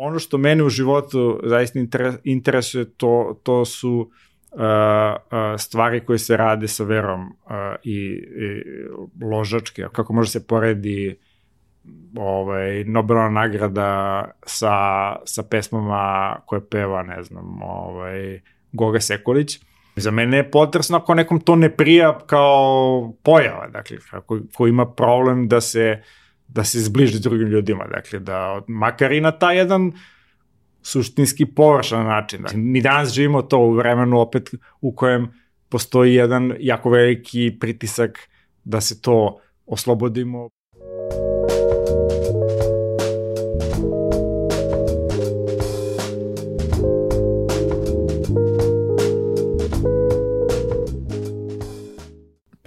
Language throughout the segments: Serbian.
Ono što mene u životu zaista interesuje, to, to su uh, uh, stvari koje se rade sa verom uh, i, i ložačke, kako može se poredi ovaj, Nobelova nagrada sa, sa pesmama koje peva, ne znam, ovaj, Goga Sekulić. Za mene je potresno ako nekom to ne prija kao pojava, dakle, ako, ko ima problem da se, da se zbliži drugim ljudima, dakle, da makar i na taj jedan suštinski površan način. Dakle, mi danas živimo to u vremenu opet u kojem postoji jedan jako veliki pritisak da se to oslobodimo.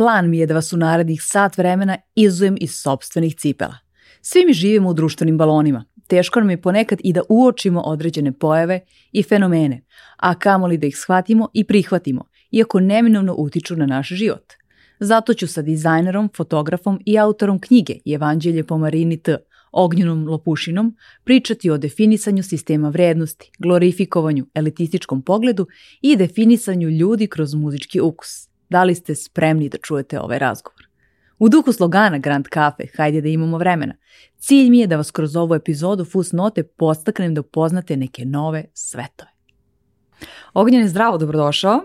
Plan mi je da vas u narednih sat vremena izujem iz sobstvenih cipela. Svi mi živimo u društvenim balonima. Teško nam je ponekad i da uočimo određene pojave i fenomene, a kamoli da ih shvatimo i prihvatimo, iako neminovno utiču na naš život. Zato ću sa dizajnerom, fotografom i autorom knjige Evanđelje po Marini T. Ognjenom Lopušinom pričati o definisanju sistema vrednosti, glorifikovanju, elitističkom pogledu i definisanju ljudi kroz muzički ukus. Da li ste spremni da čujete ovaj razgovor? U duhu slogana Grand Cafe, hajde da imamo vremena, cilj mi je da vas kroz ovu epizodu Fusnote postaknem da upoznate neke nove svetove. Ognjen je zdravo, dobrodošao.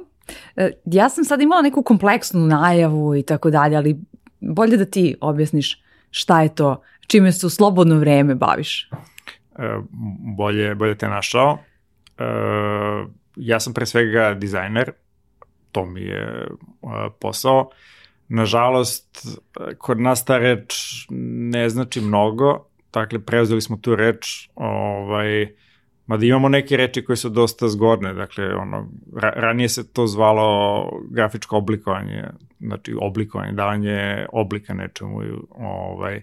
E, ja sam sad imala neku kompleksnu najavu i tako dalje, ali bolje da ti objasniš šta je to, čime se u slobodno vreme baviš. E, bolje, bolje te našao. E, ja sam pre svega dizajner, to mi je posao. Nažalost, kod nas ta reč ne znači mnogo, dakle, preuzeli smo tu reč, ovaj, mada imamo neke reči koje su dosta zgodne, dakle, ono, ra ranije se to zvalo grafičko oblikovanje, znači oblikovanje, davanje oblika nečemu, ovaj,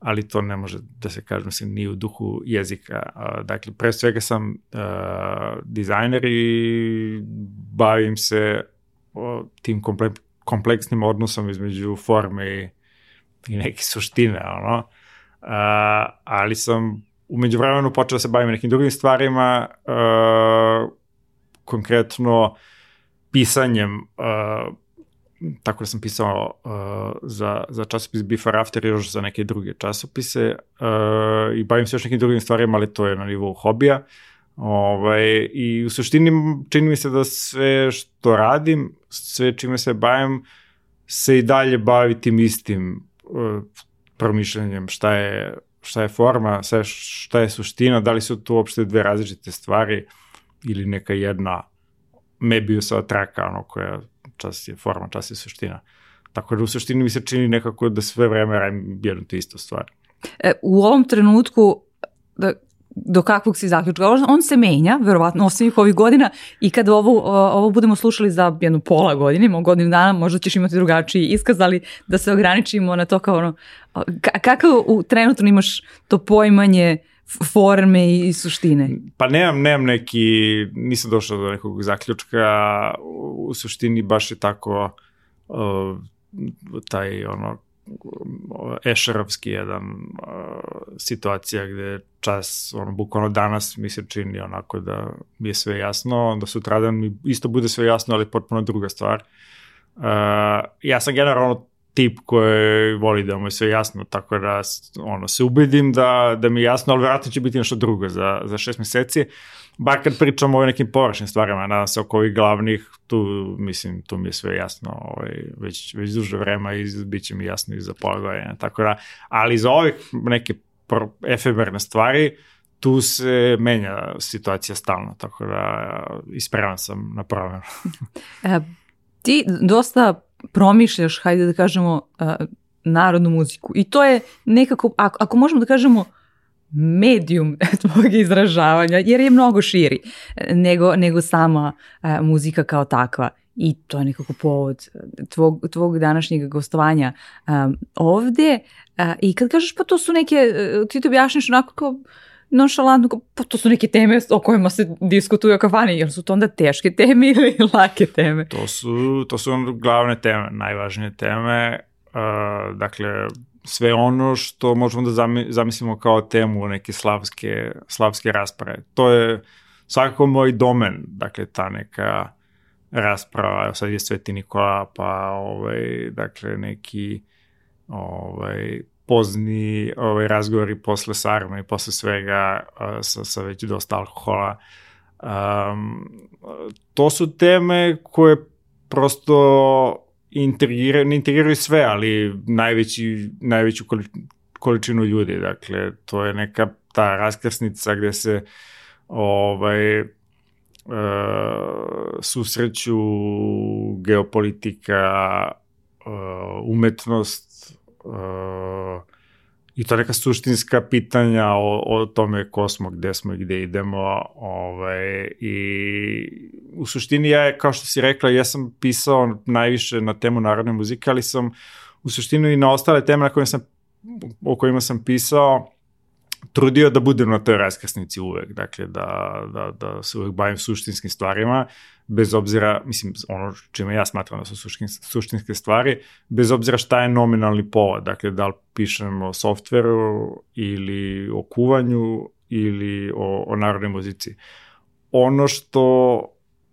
ali to ne može da se kaže, mislim, ni u duhu jezika. Dakle, pre svega sam uh, dizajner i bavim se tim komple, kompleksnim odnosom između forme i, i neke suštine, ono. Uh, ali sam umeđu vremenu počeo da se bavim nekim drugim stvarima, uh, konkretno pisanjem, uh, tako da sam pisao uh, za, za časopis Before After i još za neke druge časopise uh, i bavim se još nekim drugim stvarima, ali to je na nivou hobija. Ovaj, I u suštini čini mi se da sve što radim, sve čime se bavim, se i dalje bavi tim istim uh, promišljanjem šta je, šta je forma, šta je, šta je suština, da li su tu uopšte dve različite stvari ili neka jedna Mebiusova traka, ono koja čas je forma, čas je suština. Tako da u suštini mi se čini nekako da sve vreme radim jednu te istu stvar. E, u ovom trenutku, da do kakvog si zaključka. On se menja, verovatno, osim ovih godina i kada ovo, ovo budemo slušali za jednu pola godine, ima godinu dana, možda ćeš imati drugačiji iskaz, ali da se ograničimo na to kao ono, kakav u, trenutno imaš to poimanje forme i suštine? Pa nemam, nemam neki, nisam došao do nekog zaključka, u suštini baš je tako uh, taj ono ešerovski jedan uh, situacija gde čas, ono, bukvalno danas mi se čini onako da mi je sve jasno, onda sutradan mi isto bude sve jasno, ali potpuno druga stvar. Uh, ja sam generalno tip koji voli da mu je sve jasno, tako da ono, se ubedim da, da mi je jasno, ali vjerojatno će biti nešto drugo za, za šest meseci. Bar kad pričamo o nekim površnim stvarima, nadam se oko ovih glavnih, tu mislim, tu mi je sve jasno ovaj, već, već duže vrema i bit će mi jasno i za pola godina. Tako da, ali za ovih neke efemerne stvari, tu se menja situacija stalno, tako da ispreman sam na promenu. e, ti dosta promišljaš, hajde da kažemo, uh, narodnu muziku. I to je nekako, ako, ako možemo da kažemo, medijum tvojeg izražavanja, jer je mnogo širi nego, nego sama uh, muzika kao takva. I to je nekako povod tvog, tvog današnjeg gostovanja um, ovde. Uh, I kad kažeš pa to su neke, ti to objašnjaš onako kao nonšalantno, pa to su neke teme o kojima se diskutuju o kafani, jer su to onda teške teme ili lake teme? To su, to su glavne teme, najvažnije teme. Uh, dakle, sve ono što možemo da zamislimo kao temu neke slavske, slavske rasprave. To je svakako moj domen, dakle ta neka rasprava, sad je Sveti Nikola, pa ovaj, dakle neki ovaj, pozni ovaj, razgovori posle sarma i posle svega sa, sa već dosta alkohola. Um, to su teme koje prosto integriraju, ne integriraju sve, ali najveći, najveću količinu ljudi. Dakle, to je neka ta raskrsnica gde se ovaj, uh, susreću geopolitika, uh, umetnost, uh, i to neka suštinska pitanja o, o tome ko smo, gde smo i gde idemo. Ovaj, I u suštini ja, kao što si rekla, ja sam pisao najviše na temu narodne muzike, ali sam u suštini i na ostale teme na kojima sam, o kojima sam pisao trudio da budem na toj raskrsnici uvek, dakle da, da, da se uvek bavim suštinskim stvarima, bez obzira, mislim, ono čime ja smatram da su suštinske, suštinske stvari, bez obzira šta je nominalni povod, dakle da li pišem o softveru ili o kuvanju ili o, o narodnoj muzici. Ono što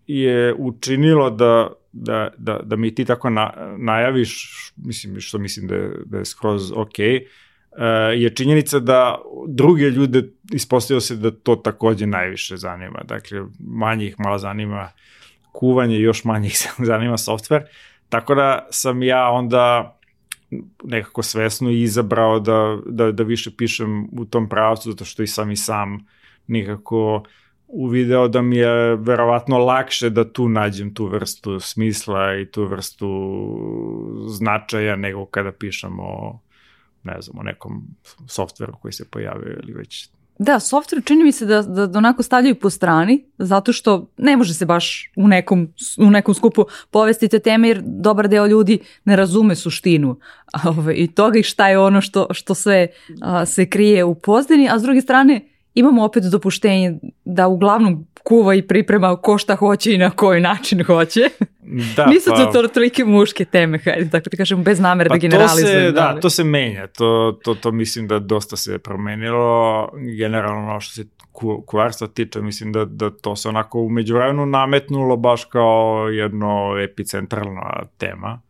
je učinilo da, da, da, da mi ti tako na, najaviš, mislim, što mislim da je, da je skroz okej, okay, je činjenica da druge ljude ispostavio se da to takođe najviše zanima. Dakle, manje ih malo zanima kuvanje, još manje ih zanima software. Tako da sam ja onda nekako svesno izabrao da, da, da više pišem u tom pravcu, zato što i sam i sam nekako uvideo da mi je verovatno lakše da tu nađem tu vrstu smisla i tu vrstu značaja nego kada pišem o ne znam, o nekom softveru koji se pojavio ili već Da, softver čini mi se da, da, da onako stavljaju po strani, zato što ne može se baš u nekom, u nekom skupu povesti te teme, jer dobar deo ljudi ne razume suštinu ove, i toga i šta je ono što, što sve a, se krije u pozdini, a s druge strane imamo opet dopuštenje da uglavnom kuva i priprema ko šta hoće i na koji način hoće. Da, Nisu pa, to tolike muške teme, hajde, tako ti kažem, bez namere pa da generalizujem. Da, to se menja, to, to, to mislim da dosta se promenilo, generalno što se ku, kuvarstva tiče, mislim da, da to se onako umeđu vremenu nametnulo baš kao jedno epicentralna tema.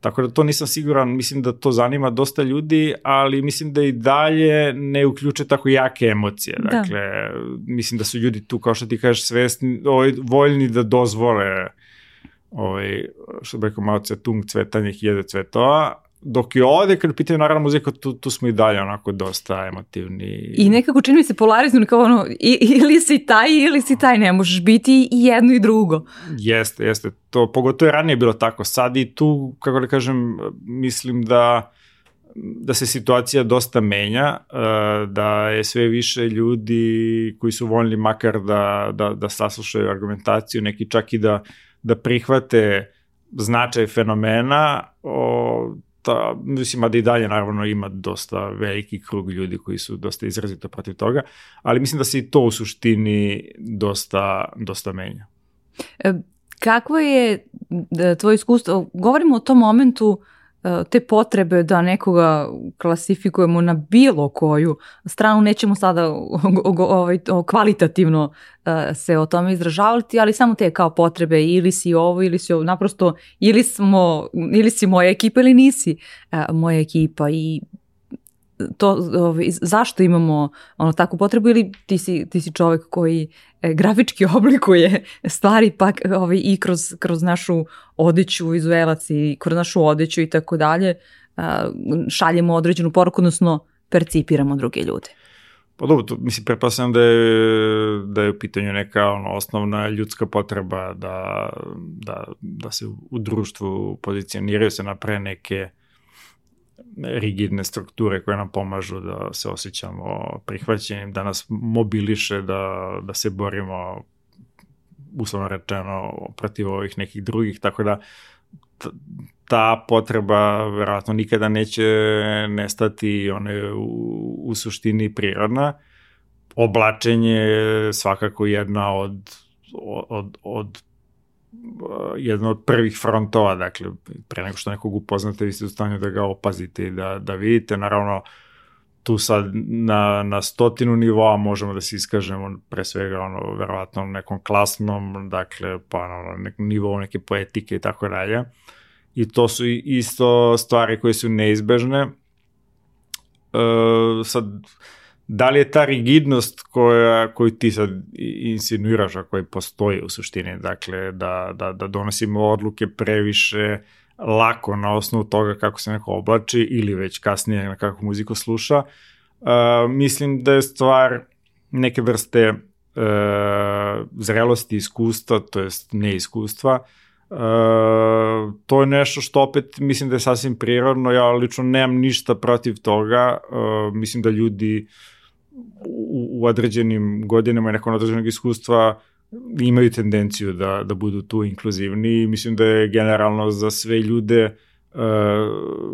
Tako da to nisam siguran, mislim da to zanima dosta ljudi, ali mislim da i dalje ne uključe tako jake emocije. Da. Dakle, mislim da su ljudi tu, kao što ti kažeš, svesni, ovaj, voljni da dozvole ovaj, što bi rekao Mao Tse-tung, cvetanje hiljade cvetova, dok je ovde, kad pitaju naravno muzika, tu, tu smo i dalje onako dosta emotivni. I nekako čini mi se polarizno kao ono, ili si taj ili si taj, ne možeš biti i jedno i drugo. Jeste, jeste. To pogotovo je ranije bilo tako. Sad i tu, kako da kažem, mislim da da se situacija dosta menja, eh, da je sve više ljudi koji su voljni makar da, da, da saslušaju argumentaciju, neki čak i da, da prihvate značaj fenomena, o, ta, mislim, da i dalje naravno ima dosta veliki krug ljudi koji su dosta izrazito protiv toga, ali mislim da se i to u suštini dosta, dosta menja. E, kakvo je da, tvoje iskustvo? Govorimo o tom momentu e, te potrebe da nekoga klasifikujemo na bilo koju stranu, nećemo sada ovaj, kvalitativno e, se o tome izražavati, ali samo te kao potrebe ili si ovo ili si ovo, naprosto ili, smo, ili si moja ekipa ili nisi moja ekipa i to, ovaj, zašto imamo ono, takvu potrebu ili ti si, ti si čovek koji e, grafički oblikuje stvari pa ovaj, i kroz, kroz našu odeću vizuelac i kroz našu odeću i tako dalje šaljemo određenu poruku, odnosno percipiramo druge ljude. Pa dobro, to, mislim, prepasam da je, da je u pitanju neka ono, osnovna ljudska potreba da, da, da se u društvu pozicioniraju se napre neke rigidne strukture koje nam pomažu da se osjećamo prihvaćenim, da nas mobiliše da, da se borimo uslovno rečeno protiv ovih nekih drugih, tako da ta potreba verovatno nikada neće nestati, ona je u, u suštini prirodna. Oblačenje je svakako jedna od, od, od jedan od prvih frontova, dakle, pre nego što nekog upoznate, vi ste u stanju da ga opazite i da, da vidite, naravno, tu sad na, na stotinu nivoa možemo da se iskažemo pre svega ono, verovatno nekom klasnom, dakle, pa ono, nek, nivou neke poetike i tako dalje. I to su isto stvari koje su neizbežne. E, sad, da li je ta rigidnost koja, koju ti sad insinuiraš, a koja postoji u suštini, dakle, da, da, da donosimo odluke previše lako na osnovu toga kako se neko oblači ili već kasnije na kakvu muziku sluša, uh, mislim da je stvar neke vrste uh, zrelosti iskustva, to jest neiskustva, Uh, to je nešto što opet mislim da je sasvim prirodno, ja lično nemam ništa protiv toga, uh, mislim da ljudi u, u određenim godinama i nakon određenog iskustva imaju tendenciju da, da budu tu inkluzivni. I mislim da je generalno za sve ljude uh,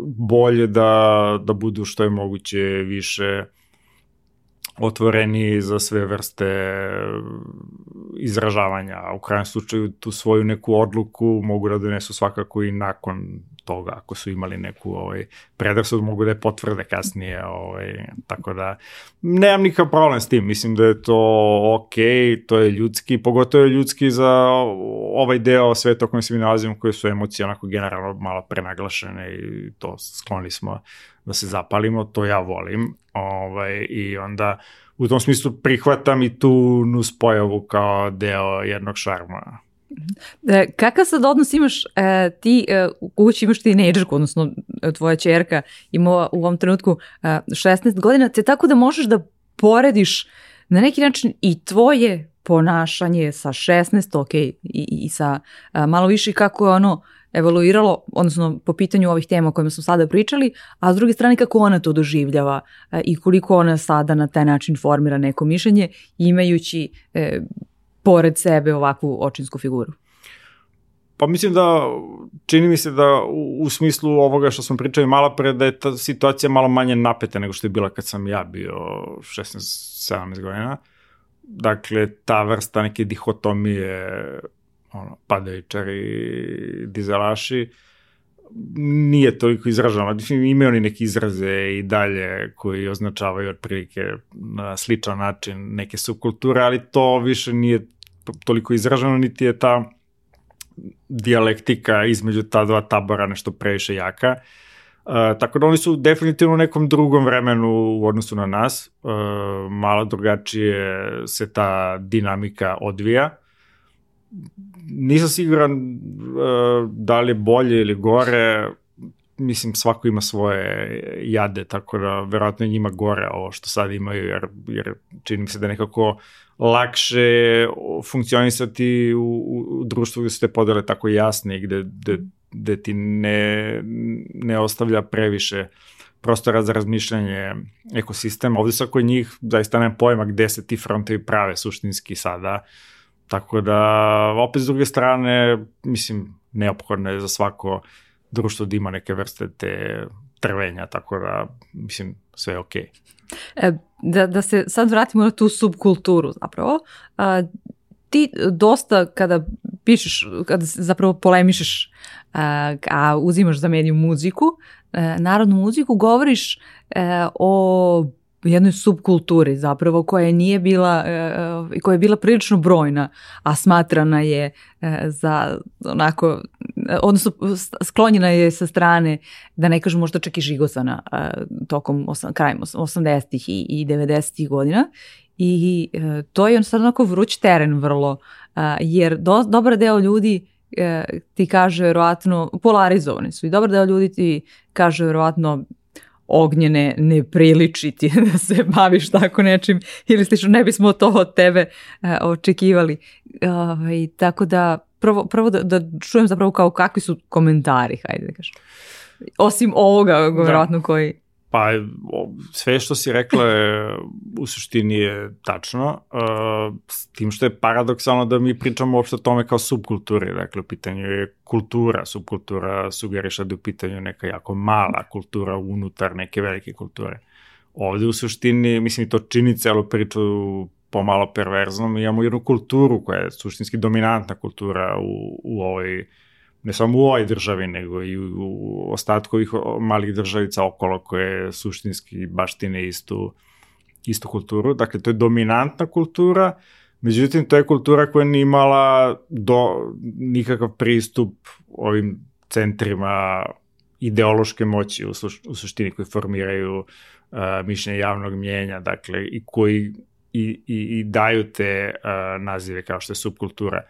bolje da, da budu što je moguće više otvoreni za sve vrste izražavanja, u krajem slučaju tu svoju neku odluku mogu da donesu svakako i nakon toga, ako su imali neku ovaj, predrasud, mogu da je potvrde kasnije, ovaj, tako da nemam nikakav problem s tim, mislim da je to ok, to je ljudski, pogotovo je ljudski za ovaj deo sveta o kojem se mi nalazimo, koje su emocije onako generalno malo prenaglašene i to skloni smo da se zapalimo, to ja volim, ovaj, i onda u tom smislu prihvatam i tu nuspojavu kao deo jednog šarma E, kakav sad odnos imaš e, ti, e, u kući imaš tinejdžerku, odnosno e, tvoja čerka ima u ovom trenutku e, 16 godina, te tako da možeš da porediš na neki način i tvoje ponašanje sa 16, ok, i, i sa e, malo više kako je ono evoluiralo, odnosno po pitanju ovih tema o kojima smo sada pričali, a s druge strane kako ona to doživljava e, i koliko ona sada na taj način formira neko mišljenje, imajući e, pored sebe ovakvu očinsku figuru? Pa mislim da, čini mi se da u, u smislu ovoga što smo pričali malo pre, da je ta situacija malo manje napeta nego što je bila kad sam ja bio 16-17 godina. Dakle, ta vrsta neke dihotomije, ono, padajučari, dizelaši, nije toliko izraženo. Imaju oni neke izraze i dalje koji označavaju otprilike na sličan način neke subkulture, ali to više nije toliko izraženo, niti je ta dijalektika između ta dva tabora nešto previše jaka. Uh, tako da oni su definitivno u nekom drugom vremenu u odnosu na nas. Uh, malo drugačije se ta dinamika odvija. Nisam siguran uh, da li je bolje ili gore. Mislim, svako ima svoje jade, tako da verovatno njima gore ovo što sad imaju, jer, jer čini mi se da nekako lakše funkcionisati u, u društvu gde su te podele tako jasne i gde, gde, gde ti ne, ne ostavlja previše prostora za razmišljanje ekosistema. Ovde kod njih zaista nemam pojma gde se ti frontevi prave suštinski sada. Tako da, opet s druge strane, mislim, neophodno je za svako društvo da ima neke vrste te trvenja, tako da, mislim, sve je okej. Okay. E, da, da se sad vratimo na tu subkulturu zapravo. A, ti dosta kada pišeš, kada zapravo polemišeš, a, a uzimaš za mediju muziku, a, e, narodnu muziku, govoriš a, e, o jednoj subkulturi zapravo koja nije bila uh, koja je bila prilično brojna, a smatrana je za onako odnosno sklonjena je sa strane da ne kažem možda čak i žigosana tokom osam, krajem 80-ih i, i 90-ih godina. I uh, to je on sad onako vruć teren vrlo jer do, dobar deo ljudi ti kaže verovatno polarizovani su. I dobar deo ljudi ti kaže verovatno ognjene ne priliči ti da se baviš tako nečim ili slično, ne bismo to od tebe uh, očekivali. Uh, tako da prvo, prvo da, da čujem zapravo kao kakvi su komentari, hajde da kažem. Osim ovoga, vjerojatno, da. koji Pa sve što si rekla je u suštini je tačno, uh, s tim što je paradoksalno da mi pričamo uopšte o tome kao subkulturi, dakle u pitanju je kultura, subkultura sugeriša da je u pitanju neka jako mala kultura unutar neke velike kulture. Ovde u suštini, mislim i to čini celu priču pomalo perverzno, mi imamo jednu kulturu koja je suštinski dominantna kultura u, u ovoj ne samo u ovoj državi, nego i u ostatku ovih malih državica okolo koje suštinski baštine istu, istu kulturu. Dakle, to je dominantna kultura, međutim, to je kultura koja nije imala do, nikakav pristup ovim centrima ideološke moći u, suš, u suštini koji formiraju uh, mišljenje javnog mjenja, dakle, i koji i, i, i daju te uh, nazive kao što je subkultura.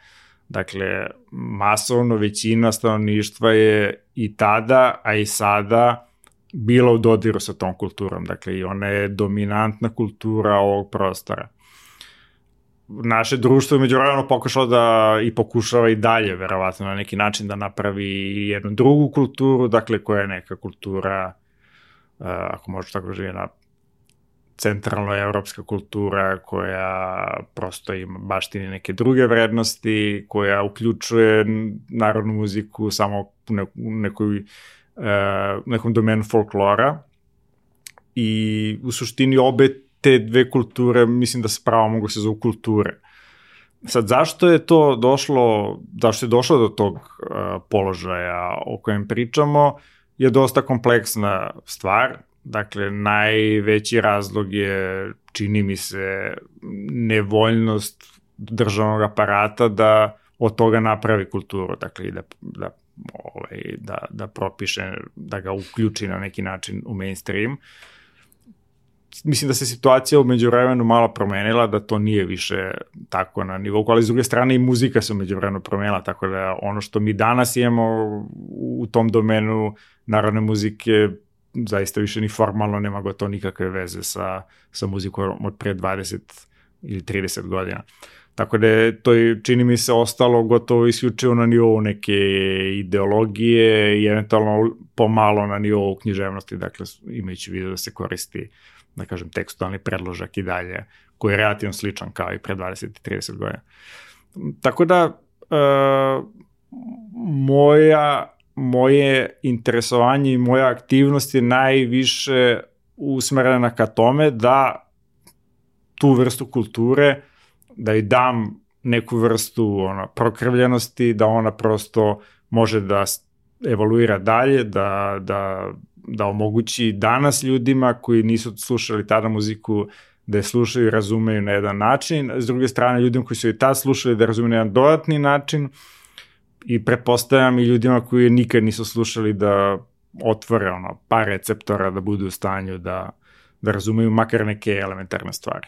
Dakle, masovno većina stanovništva je i tada, a i sada bila u dodiru sa tom kulturom. Dakle, i ona je dominantna kultura ovog prostora. Naše društvo je međuvremeno pokušalo da i pokušava i dalje, verovatno, na neki način da napravi jednu drugu kulturu, dakle, koja je neka kultura, uh, ako možeš tako živi, na centralno evropska kultura koja prosto ima baštini neke druge vrednosti, koja uključuje narodnu muziku samo u nekoj, uh, nekom domenu folklora i u suštini obe te dve kulture mislim da se pravo mogu se zovu kulture. Sad, zašto je to došlo, zašto je došlo do tog uh, položaja o kojem pričamo, je dosta kompleksna stvar Dakle, najveći razlog je, čini mi se, nevoljnost državnog aparata da od toga napravi kulturu, dakle, da, da, ovaj, da, da propiše, da ga uključi na neki način u mainstream. Mislim da se situacija umeđu vremenu malo promenila, da to nije više tako na nivou, ali s druge strane i muzika se umeđu vremenu promenila, tako da ono što mi danas imamo u tom domenu narodne muzike zaista više ni formalno nema gotovo nikakve veze sa, sa muzikom od pre 20 ili 30 godina. Tako da je to čini mi se ostalo gotovo isključivo na nivou neke ideologije i eventualno pomalo na nivou književnosti, dakle imajući vidio da se koristi, da kažem, tekstualni predložak i dalje, koji je relativno sličan kao i pre 20 i 30 godina. Tako da, e, moja moje interesovanje i moja aktivnost je najviše usmerena ka tome da tu vrstu kulture, da i dam neku vrstu ona, prokrvljenosti, da ona prosto može da evoluira dalje, da, da, da omogući danas ljudima koji nisu slušali tada muziku da je slušaju i razumeju na jedan način, s druge strane ljudima koji su i tad slušali da razumeju na jedan dodatni način, uh, i prepostavljam i ljudima koji nikad nisu slušali da otvore ono, par receptora da budu u stanju da, da razumeju makar neke elementarne stvari.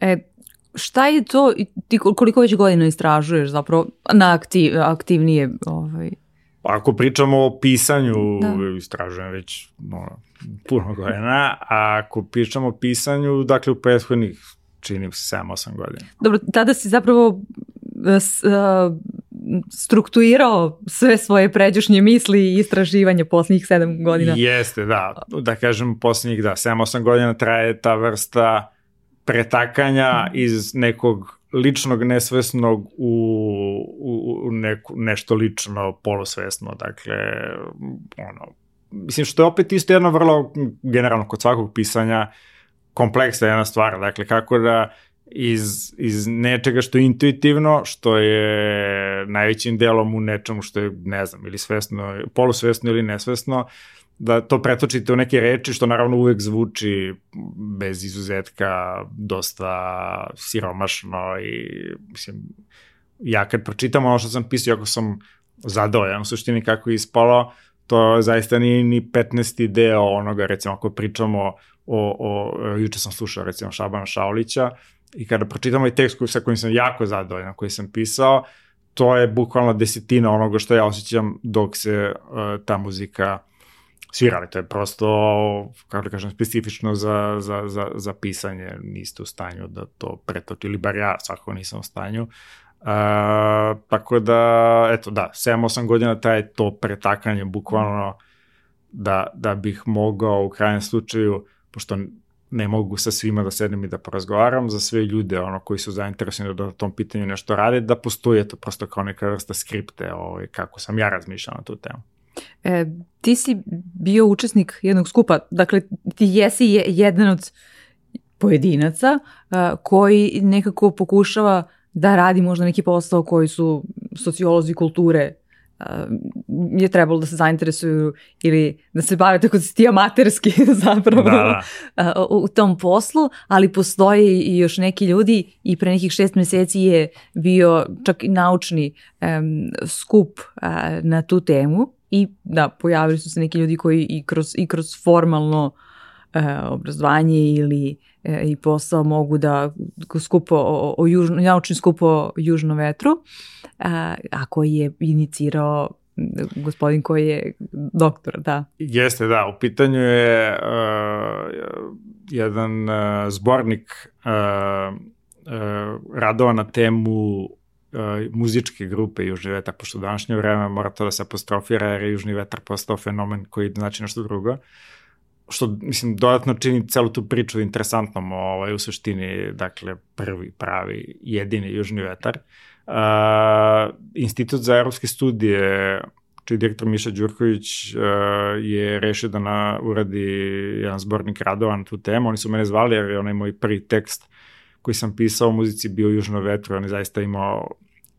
E, šta je to, ti koliko već godina istražuješ zapravo na aktiv, aktivnije ovaj, Pa ako pričamo o pisanju, da. istražujem već no, puno godina, a ako pričamo o pisanju, dakle u prethodnih čini se 7-8 godina. Dobro, tada si zapravo s, uh, strukturirao sve svoje pređušnje misli i istraživanje poslednjih sedam godina. Jeste, da. Da kažem, poslednjih, da, 7-8 godina traje ta vrsta pretakanja iz nekog ličnog nesvesnog u, u, u neku, nešto lično polosvesno, dakle, ono, mislim što je opet isto jedno vrlo, generalno kod svakog pisanja, kompleksna jedna stvar, dakle, kako da iz, iz nečega što je intuitivno, što je najvećim delom u nečemu što je, ne znam, ili svesno, polusvesno ili nesvesno, da to pretočite u neke reči, što naravno uvek zvuči bez izuzetka dosta siromašno i, mislim, ja kad pročitam ono što sam pisao, ako sam zadovoljan u suštini kako je ispalo, to zaista nije ni 15. deo onoga, recimo, ako pričamo o, o, juče sam slušao, recimo, Šabana Šaulića, I kada pročitam ovaj tekst koji, sa kojim sam jako zadovoljan, koji sam pisao, to je bukvalno desetina onoga što ja osjećam dok se uh, ta muzika svirali. To je prosto, kako da kažem, specifično za, za, za, za pisanje. Niste u stanju da to pretoči, ili bar ja svakako nisam u stanju. Uh, tako da, eto da, 7-8 godina taj to pretakanje bukvalno da, da bih mogao u krajnjem slučaju, pošto ne mogu sa svima da sednem i da porazgovaram, za sve ljude ono, koji su zainteresovani da na tom pitanju nešto rade, da postoji to prosto kao neka vrsta skripte ovaj, kako sam ja razmišljao na tu temu. E, ti si bio učesnik jednog skupa, dakle ti jesi je, jedan od pojedinaca uh, koji nekako pokušava da radi možda neki posao koji su sociolozi kulture je trebalo da se zainteresuju ili da se bave tako da si ti amaterski zapravo da, da. u tom poslu, ali postoje i još neki ljudi i pre nekih šest meseci je bio čak i naučni um, skup uh, na tu temu i da, pojavili su se neki ljudi koji i kroz, i kroz formalno uh, obrazovanje ili uh, i posao mogu da skupo o, o južno, naučni skup o južnom vetru, a, a koji je inicirao gospodin koji je doktor, da. Jeste, da, u pitanju je uh, jedan uh, zbornik uh, uh, radova na temu uh, muzičke grupe Južni vetar, pošto u današnje vreme mora to da se apostrofira jer je Južni vetar postao fenomen koji znači nešto drugo. Što, mislim, dodatno čini celu tu priču interesantnom, ovaj, u suštini, dakle, prvi, pravi, jedini Južni vetar. Uh, Uh, Institut za evropske studije, čiji direktor Miša Đurković uh, je rešio da na, uradi jedan zbornik radova na tu temu. Oni su mene zvali jer je onaj moj prvi tekst koji sam pisao o muzici bio Južno vetru. On je zaista imao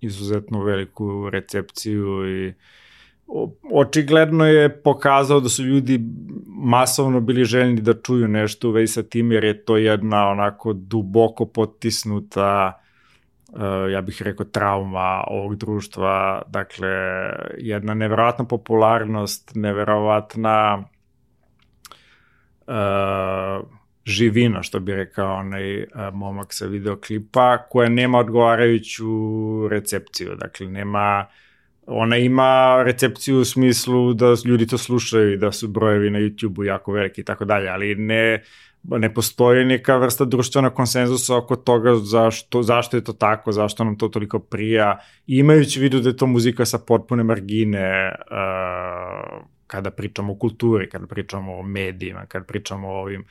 izuzetno veliku recepciju i očigledno je pokazao da su ljudi masovno bili željni da čuju nešto u vezi sa tim, jer je to jedna onako duboko potisnuta uh, ja bih rekao, trauma ovog društva, dakle, jedna neverovatna popularnost, neverovatna uh, živina, što bi rekao onaj uh, momak sa videoklipa, koja nema odgovarajuću recepciju, dakle, nema ona ima recepciju u smislu da ljudi to slušaju i da su brojevi na YouTube-u jako veliki i tako dalje, ali ne ne postoji neka vrsta društvenog konsenzusa oko toga zašto, zašto je to tako, zašto nam to toliko prija, imajući vidu da je to muzika sa potpune margine uh, kada pričamo o kulturi, kada pričamo o medijima, kada pričamo o ovim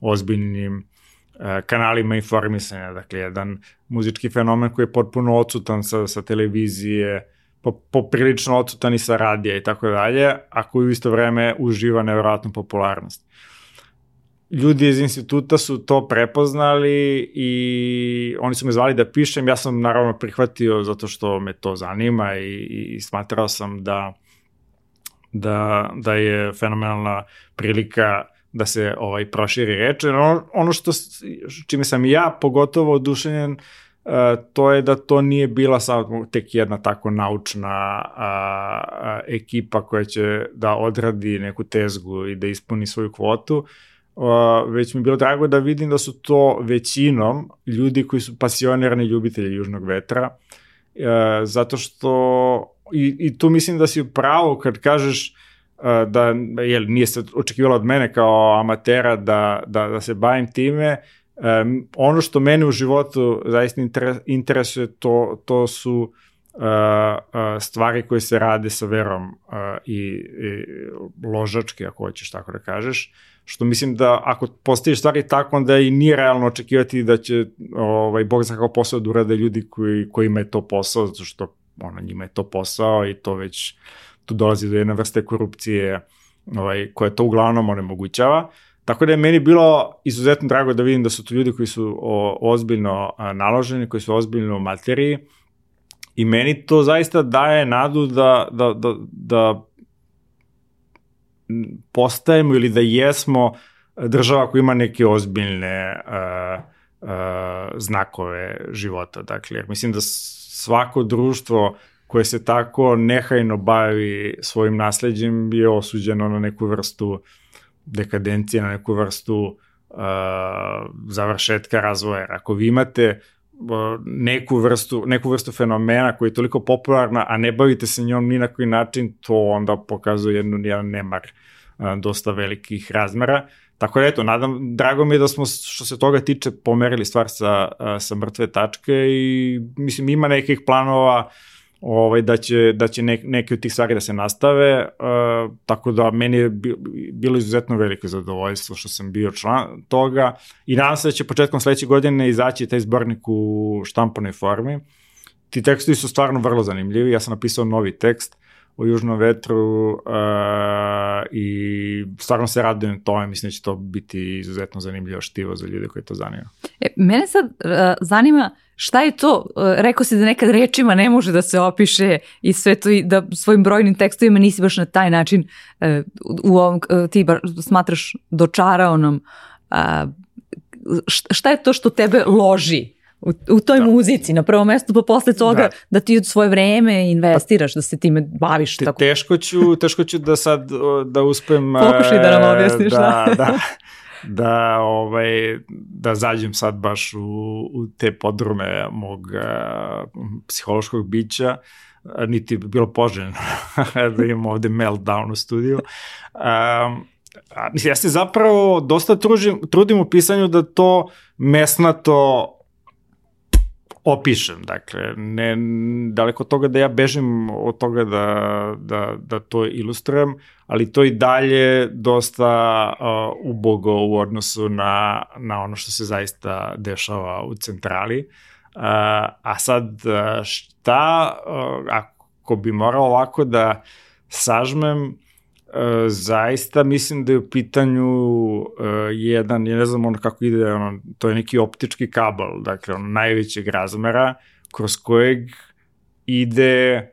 ozbiljnim uh, kanalima informisanja, dakle jedan muzički fenomen koji je potpuno odsutan sa, sa televizije, poprilično odsutan i sa radija i tako dalje, a koji u isto vreme uživa nevjerojatnu popularnost ljudi iz instituta su to prepoznali i oni su me zvali da pišem, ja sam naravno prihvatio zato što me to zanima i, i smatrao sam da, da, da je fenomenalna prilika da se ovaj proširi reč. Ono, ono što, čime sam ja pogotovo odušenjen, Uh, to je da to nije bila samo tek jedna tako naučna a, a, ekipa koja će da odradi neku tezgu i da ispuni svoju kvotu, već mi je bilo drago da vidim da su to većinom ljudi koji su pasionirani ljubitelji južnog vetra, uh, zato što i, i tu mislim da si pravo kad kažeš uh, da jel, nije se očekivalo od mene kao amatera da, da, da se bavim time, um, ono što mene u životu zaista interesuje to, to su uh, stvari koje se rade sa verom uh, i, i ložačke, ako hoćeš tako da kažeš. Što mislim da ako postaviš stvari tako, onda i nije realno očekivati da će ovaj, Bog za kao posao da urade ljudi koji, kojima je to posao, zato što ono, njima je to posao i to već tu dolazi do jedne vrste korupcije ovaj, koja to uglavnom onemogućava. Tako da je meni bilo izuzetno drago da vidim da su to ljudi koji su o, ozbiljno naloženi, koji su ozbiljno u materiji i meni to zaista daje nadu da, da, da, da postajemo ili da jesmo država koja ima neke ozbiljne uh, uh, znakove života. Dakle, mislim da svako društvo koje se tako nehajno bavi svojim nasledđem je osuđeno na neku vrstu dekadencije, na neku vrstu uh, završetka razvoja. Ako vi imate neku vrstu, neku vrstu fenomena koji je toliko popularna, a ne bavite se njom ni na koji način, to onda pokazuje jednu, jedan nemar dosta velikih razmera. Tako da eto, nadam, drago mi je da smo što se toga tiče pomerili stvar sa, sa mrtve tačke i mislim ima nekih planova uh, ovaj, da će, da će ne, neke od tih stvari da se nastave, uh, tako da meni je bilo izuzetno veliko zadovoljstvo što sam bio član toga i nadam se da će početkom sledeće godine izaći taj zbornik u štampanoj formi. Ti tekstovi su stvarno vrlo zanimljivi, ja sam napisao novi tekst, o južnom vetru uh, i stvarno se radujem tome, mislim da će to biti izuzetno zanimljivo štivo za ljude koji to zanima. E, mene sad uh, zanima šta je to, uh, rekao si da nekad rečima ne može da se opiše i sve to i da svojim brojnim tekstovima nisi baš na taj način uh, u ovom, uh, ti bar smatraš dočarao nam uh, šta je to što tebe loži u, u toj da. muzici na prvom mestu, pa posle toga da, da ti od svoje vreme investiraš, da se time baviš. Te, tako. Teško, ću, teško ću da sad da uspem... Pokušaj da nam objasniš. Da, da, da, da, ovaj, da zađem sad baš u, u te podrume mog uh, psihološkog bića, niti bi bilo poželjno da imamo ovde meltdown u studiju. Um, a, mislim, ja se zapravo dosta tružim, trudim u pisanju da to mesnato opišem. Dakle, ne, daleko od toga da ja bežim od toga da, da, da to ilustrujem, ali to i dalje dosta uh, ubogo u odnosu na, na ono što se zaista dešava u centrali. Uh, a sad šta, uh, ako bi morao ovako da sažmem, Zaista mislim da je u pitanju uh, jedan, ja ne znam ono kako ide, ono, to je neki optički kabel, dakle ono najvećeg razmera, kroz kojeg ide,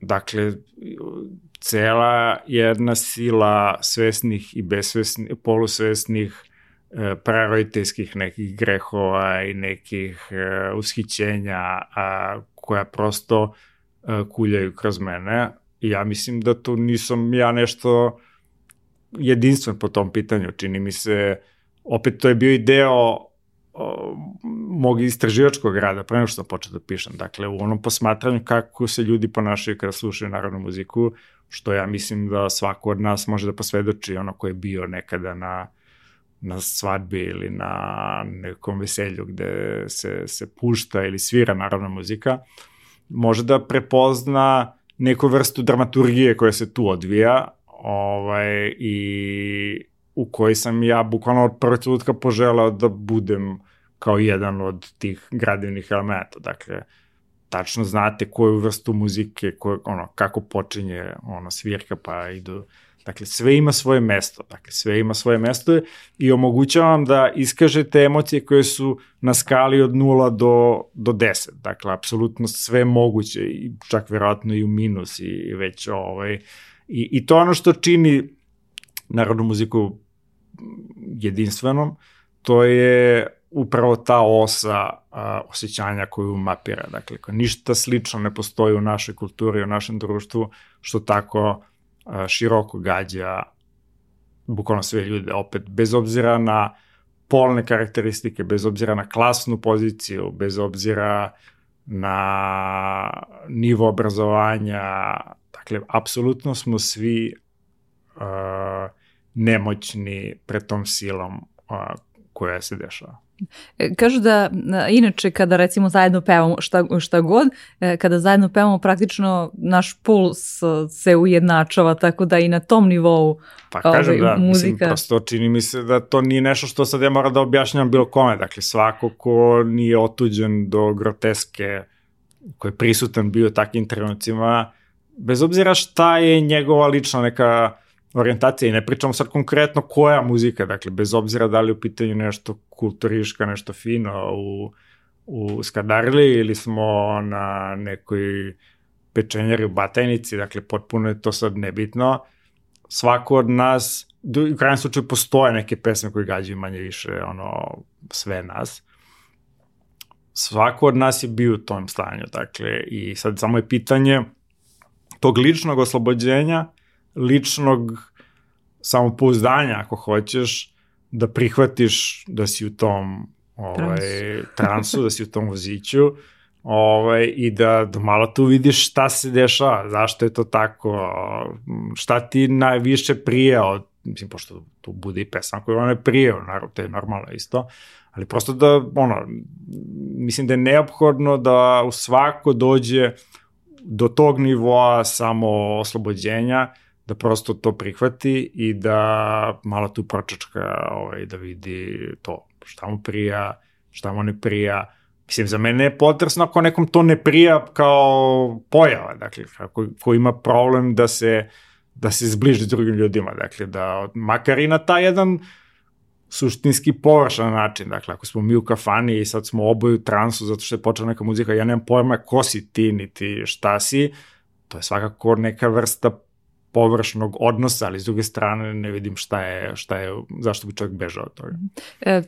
dakle, cela jedna sila svesnih i besvesnih, polusvesnih e, prarojiteljskih nekih grehova i nekih e, ushićenja a, koja prosto e, kuljaju kroz mene, I ja mislim da tu nisam ja nešto jedinstven po tom pitanju. Čini mi se, opet to je bio i deo o, mog istraživačkog rada, pre nego što sam počeo da pišem. Dakle, u onom posmatranju kako se ljudi ponašaju kada slušaju narodnu muziku, što ja mislim da svako od nas može da posvedoči ono ko je bio nekada na na svadbi ili na nekom veselju gde se, se pušta ili svira narodna muzika, može da prepozna neku vrstu dramaturgije koja se tu odvija ovaj, i u kojoj sam ja bukvalno od prvog trenutka poželao da budem kao jedan od tih gradivnih elementa. Dakle, tačno znate koju vrstu muzike, ko, ono, kako počinje ono, svirka pa idu Dakle, sve ima svoje mesto. Dakle, sve ima svoje mesto i omogućavam da iskažete emocije koje su na skali od 0 do, do 10. Dakle, apsolutno sve moguće i čak verovatno i u minus i već ovaj... I, i to ono što čini narodnu muziku jedinstvenom, to je upravo ta osa a, osjećanja koju mapira. Dakle, ništa slično ne postoji u našoj kulturi, u našem društvu, što tako široko gađa bukvalno sve ljude, opet, bez obzira na polne karakteristike, bez obzira na klasnu poziciju, bez obzira na nivo obrazovanja, dakle, apsolutno smo svi uh, nemoćni pred tom silom koja se dešava. E, kažu da inače kada recimo zajedno pevamo šta, šta god, e, kada zajedno pevamo praktično naš puls se ujednačava, tako da i na tom nivou pa, kažem, ovaj, da, muzika... Mislim, prosto čini mi se da to nije nešto što sad ja moram da objašnjam bilo kome, dakle svako ko nije otuđen do groteske koji je prisutan bio takvim trenucima, bez obzira šta je njegova lična neka orijentacija i ne pričamo sad konkretno koja muzika, dakle, bez obzira da li u pitanju nešto kulturiška, nešto fino u, u Skadarli ili smo na nekoj pečenjari u Batajnici, dakle, potpuno je to sad nebitno. Svako od nas, u krajem slučaju postoje neke pesme koje gađaju manje više ono, sve nas. Svako od nas je bio u tom stanju, dakle, i sad samo je pitanje tog ličnog oslobođenja, ličnog samopouzdanja, ako hoćeš, da prihvatiš da si u tom ovaj, transu, da si u tom voziću ovaj, i da, da malo tu vidiš šta se dešava, zašto je to tako, šta ti najviše prije od, mislim, pošto tu bude i pesma koju ona je prije, naravno, to je normalno isto, ali prosto da, ono, mislim da je neophodno da u svako dođe do tog nivoa samo oslobođenja, da prosto to prihvati i da malo tu pročačka ovaj, da vidi to. Šta mu prija, šta mu ne prija, Mislim, za mene je potresno ako nekom to ne prija kao pojava, dakle, ako, ko ima problem da se, da se zbliži s drugim ljudima, dakle, da makar i na taj jedan suštinski površan način, dakle, ako smo mi u kafani i sad smo oboje u transu zato što je počela neka muzika, ja nemam pojma ko si ti, niti šta si, to je svakako neka vrsta površnog odnosa, ali s druge strane ne vidim šta je, šta je zašto bi čovjek bežao od toga. E,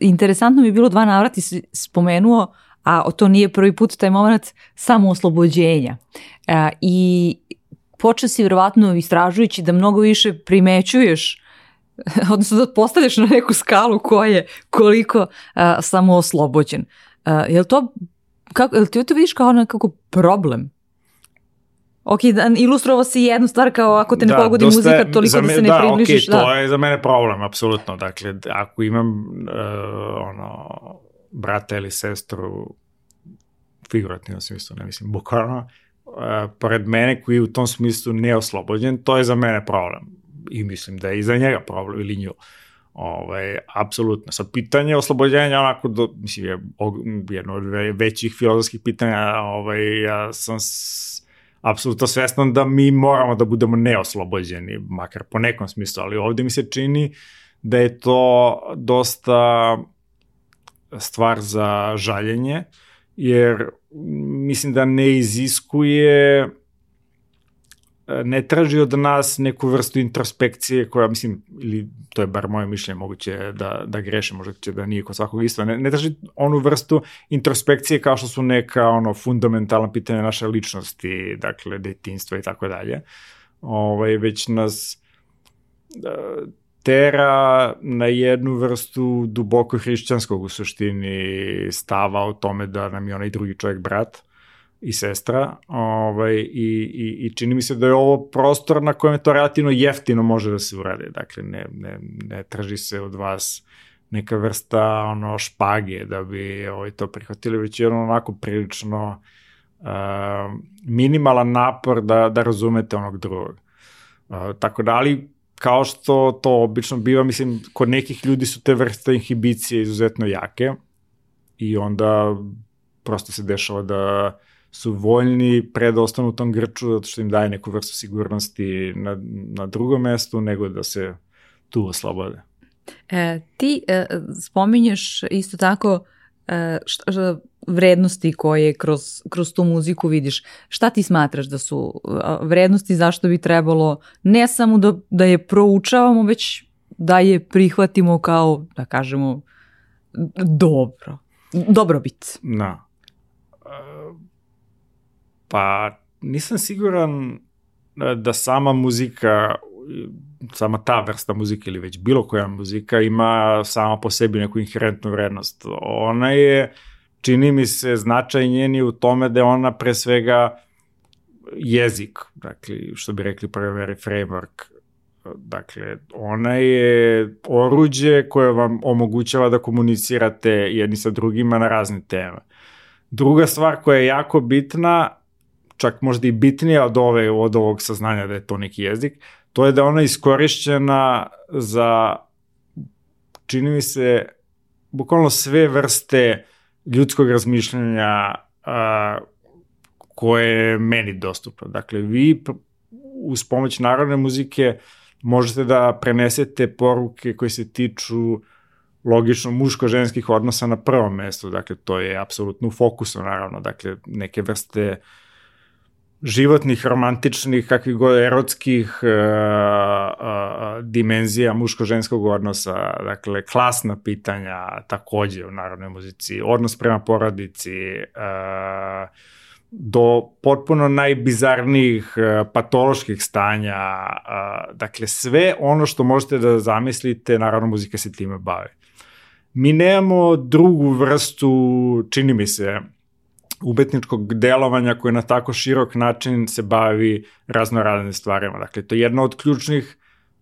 interesantno mi je bilo dva navrati spomenuo, a to nije prvi put taj moment samooslobođenja. E, I počeo si vjerovatno istražujući da mnogo više primećuješ odnosno da postavljaš na neku skalu ko je koliko a, samooslobođen. A, je li to, kako, je li ti to vidiš kao nekako problem? Ok, da, ilustrovao si jednu stvar kao ako te ne da, pogodi dosta, muzika toliko me, da se ne da, približiš. Okay, da, to je za mene problem, apsolutno. Dakle, ako imam uh, ono, brata ili sestru, figurativno smislu, ne mislim, bukvalno, uh, pored mene koji je u tom smislu neoslobođen, to je za mene problem. I mislim da je i za njega problem ili nju. Ovaj, apsolutno. Sad, pitanje oslobođenja, onako, do, mislim, je jedno od većih filozofskih pitanja, ovaj, ja sam apsolutno svestan da mi moramo da budemo neoslobođeni, makar po nekom smislu, ali ovde mi se čini da je to dosta stvar za žaljenje, jer mislim da ne iziskuje ne traži od nas neku vrstu introspekcije koja, mislim, ili to je bar moje mišljenje, moguće da, da greše, možda će da nije kod svakog isto, ne, ne traži onu vrstu introspekcije kao što su neka ono fundamentalna pitanja naše ličnosti, dakle, detinstva i tako dalje, ovaj, već nas da, tera na jednu vrstu duboko hrišćanskog u suštini stava o tome da nam je onaj drugi čovjek brat, i sestra ovaj, i, i, i čini mi se da je ovo prostor na kojem je to relativno jeftino može da se uradi. Dakle, ne, ne, ne traži se od vas neka vrsta ono špage da bi ovaj, to prihvatili, već je ono onako prilično uh, minimalan napor da, da razumete onog drugog. Uh, tako da, ali kao što to obično biva, mislim, kod nekih ljudi su te vrste inhibicije izuzetno jake i onda prosto se dešava da su voljni pre da ostanu u tom grču zato što im daje neku vrstu sigurnosti na, na drugom mestu nego da se tu oslobode. E, ti e, spominješ isto tako e, šta, šta, vrednosti koje kroz, kroz tu muziku vidiš. Šta ti smatraš da su vrednosti, zašto bi trebalo ne samo da, da je proučavamo, već da je prihvatimo kao, da kažemo, dobro. Dobrobit. Da. Pa nisam siguran e, da sama muzika, sama ta vrsta muzike ili već bilo koja muzika ima sama po sebi neku inherentnu vrednost. Ona je, čini mi se, značaj njeni u tome da je ona pre svega jezik, dakle, što bi rekli prvi framework, Dakle, ona je oruđe koje vam omogućava da komunicirate jedni sa drugima na razne teme. Druga stvar koja je jako bitna čak možda i bitnija od, ove, od ovog saznanja da je to neki jezik, to je da ona iskorišćena za, čini mi se, bukvalno sve vrste ljudskog razmišljanja a, koje je meni dostupno. Dakle, vi uz pomoć narodne muzike možete da prenesete poruke koje se tiču logično muško-ženskih odnosa na prvom mestu, dakle to je apsolutno u fokusu naravno, dakle neke vrste uh, životnih, romantičnih, kakvih god erotskih uh, uh, dimenzija muško-ženskog odnosa, dakle, klasna pitanja takođe u narodnoj muzici, odnos prema porodici, uh, do potpuno najbizarnijih patoloških stanja, dakle sve ono što možete da zamislite, naravno muzika se time bavi. Mi nemamo drugu vrstu, čini mi se, umetničkog delovanja koje na tako širok način se bavi raznoraznim stvarima. Dakle, to je jedna od ključnih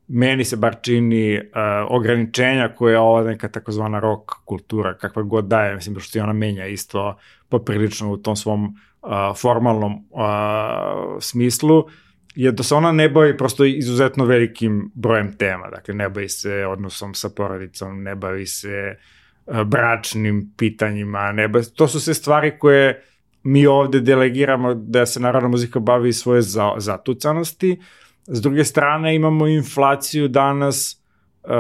meni se bar čini uh, ograničenja koje je ova neka takozvana rock kultura, kakva god daje, mislim što se ona menja isto poprilično u tom svom uh, formalnom uh, smislu, je da se ona ne bavi prosto izuzetno velikim brojem tema. Dakle, ne bavi se odnosom sa porodicom, ne bavi se bračnim pitanjima, ne, to su sve stvari koje mi ovde delegiramo da se narodna muzika bavi svoje za, zatucanosti. S druge strane imamo inflaciju danas uh,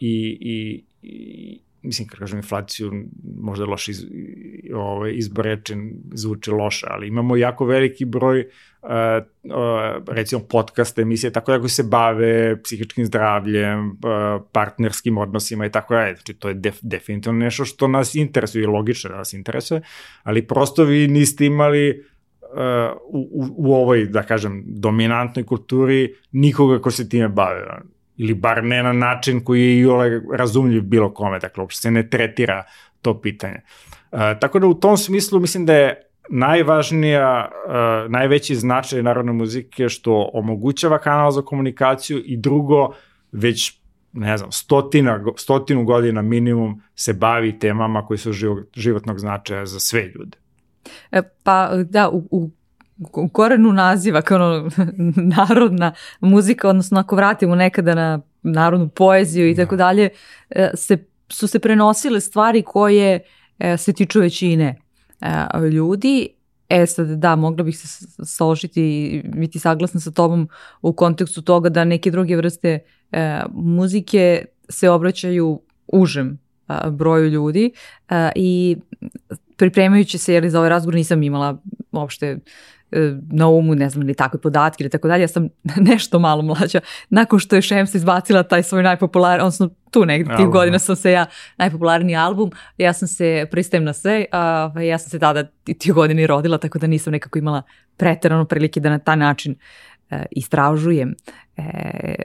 i, i, i mislim kad kažem inflaciju, možda loš iz, ovaj, izbor rečen zvuči loše, ali imamo jako veliki broj uh, uh, recimo podcasta, emisije, tako da koji se bave psihičkim zdravljem, uh, partnerskim odnosima i tako da, znači to je def, definitivno nešto što nas interesuje i logično da nas interesuje, ali prosto vi niste imali uh, u, u ovoj, da kažem, dominantnoj kulturi nikoga ko se time bave ili bar ne na način koji je i ole razumljiv bilo kome, dakle, uopšte se ne tretira to pitanje. Uh, tako da u tom smislu mislim da je najvažnija, uh, najveći značaj narodne muzike što omogućava kanal za komunikaciju i drugo, već ne znam, stotina, stotinu godina minimum se bavi temama koji su životnog značaja za sve ljude. E, pa da, u, u u korenu naziva kao ono, narodna muzika, odnosno ako vratimo nekada na narodnu poeziju i tako da. dalje, e, se, su se prenosile stvari koje e, se tiču većine e, ljudi. E sad, da, mogla bih se složiti i biti saglasna sa tobom u kontekstu toga da neke druge vrste muzike se obraćaju užem broju ljudi i pripremajući se jeli, za ovaj razgovor nisam imala uopšte E, na umu, ne znam, ili takve podatke ili tako dalje, ja sam nešto malo mlađa. Nakon što je Šems izbacila taj svoj najpopularniji, odnosno tu negdje tih godina sam se ja, najpopularniji album, ja sam se, pristajem na sve, a, ja sam se tada tih godina i rodila, tako da nisam nekako imala preterano prilike da na taj način e, istražujem e,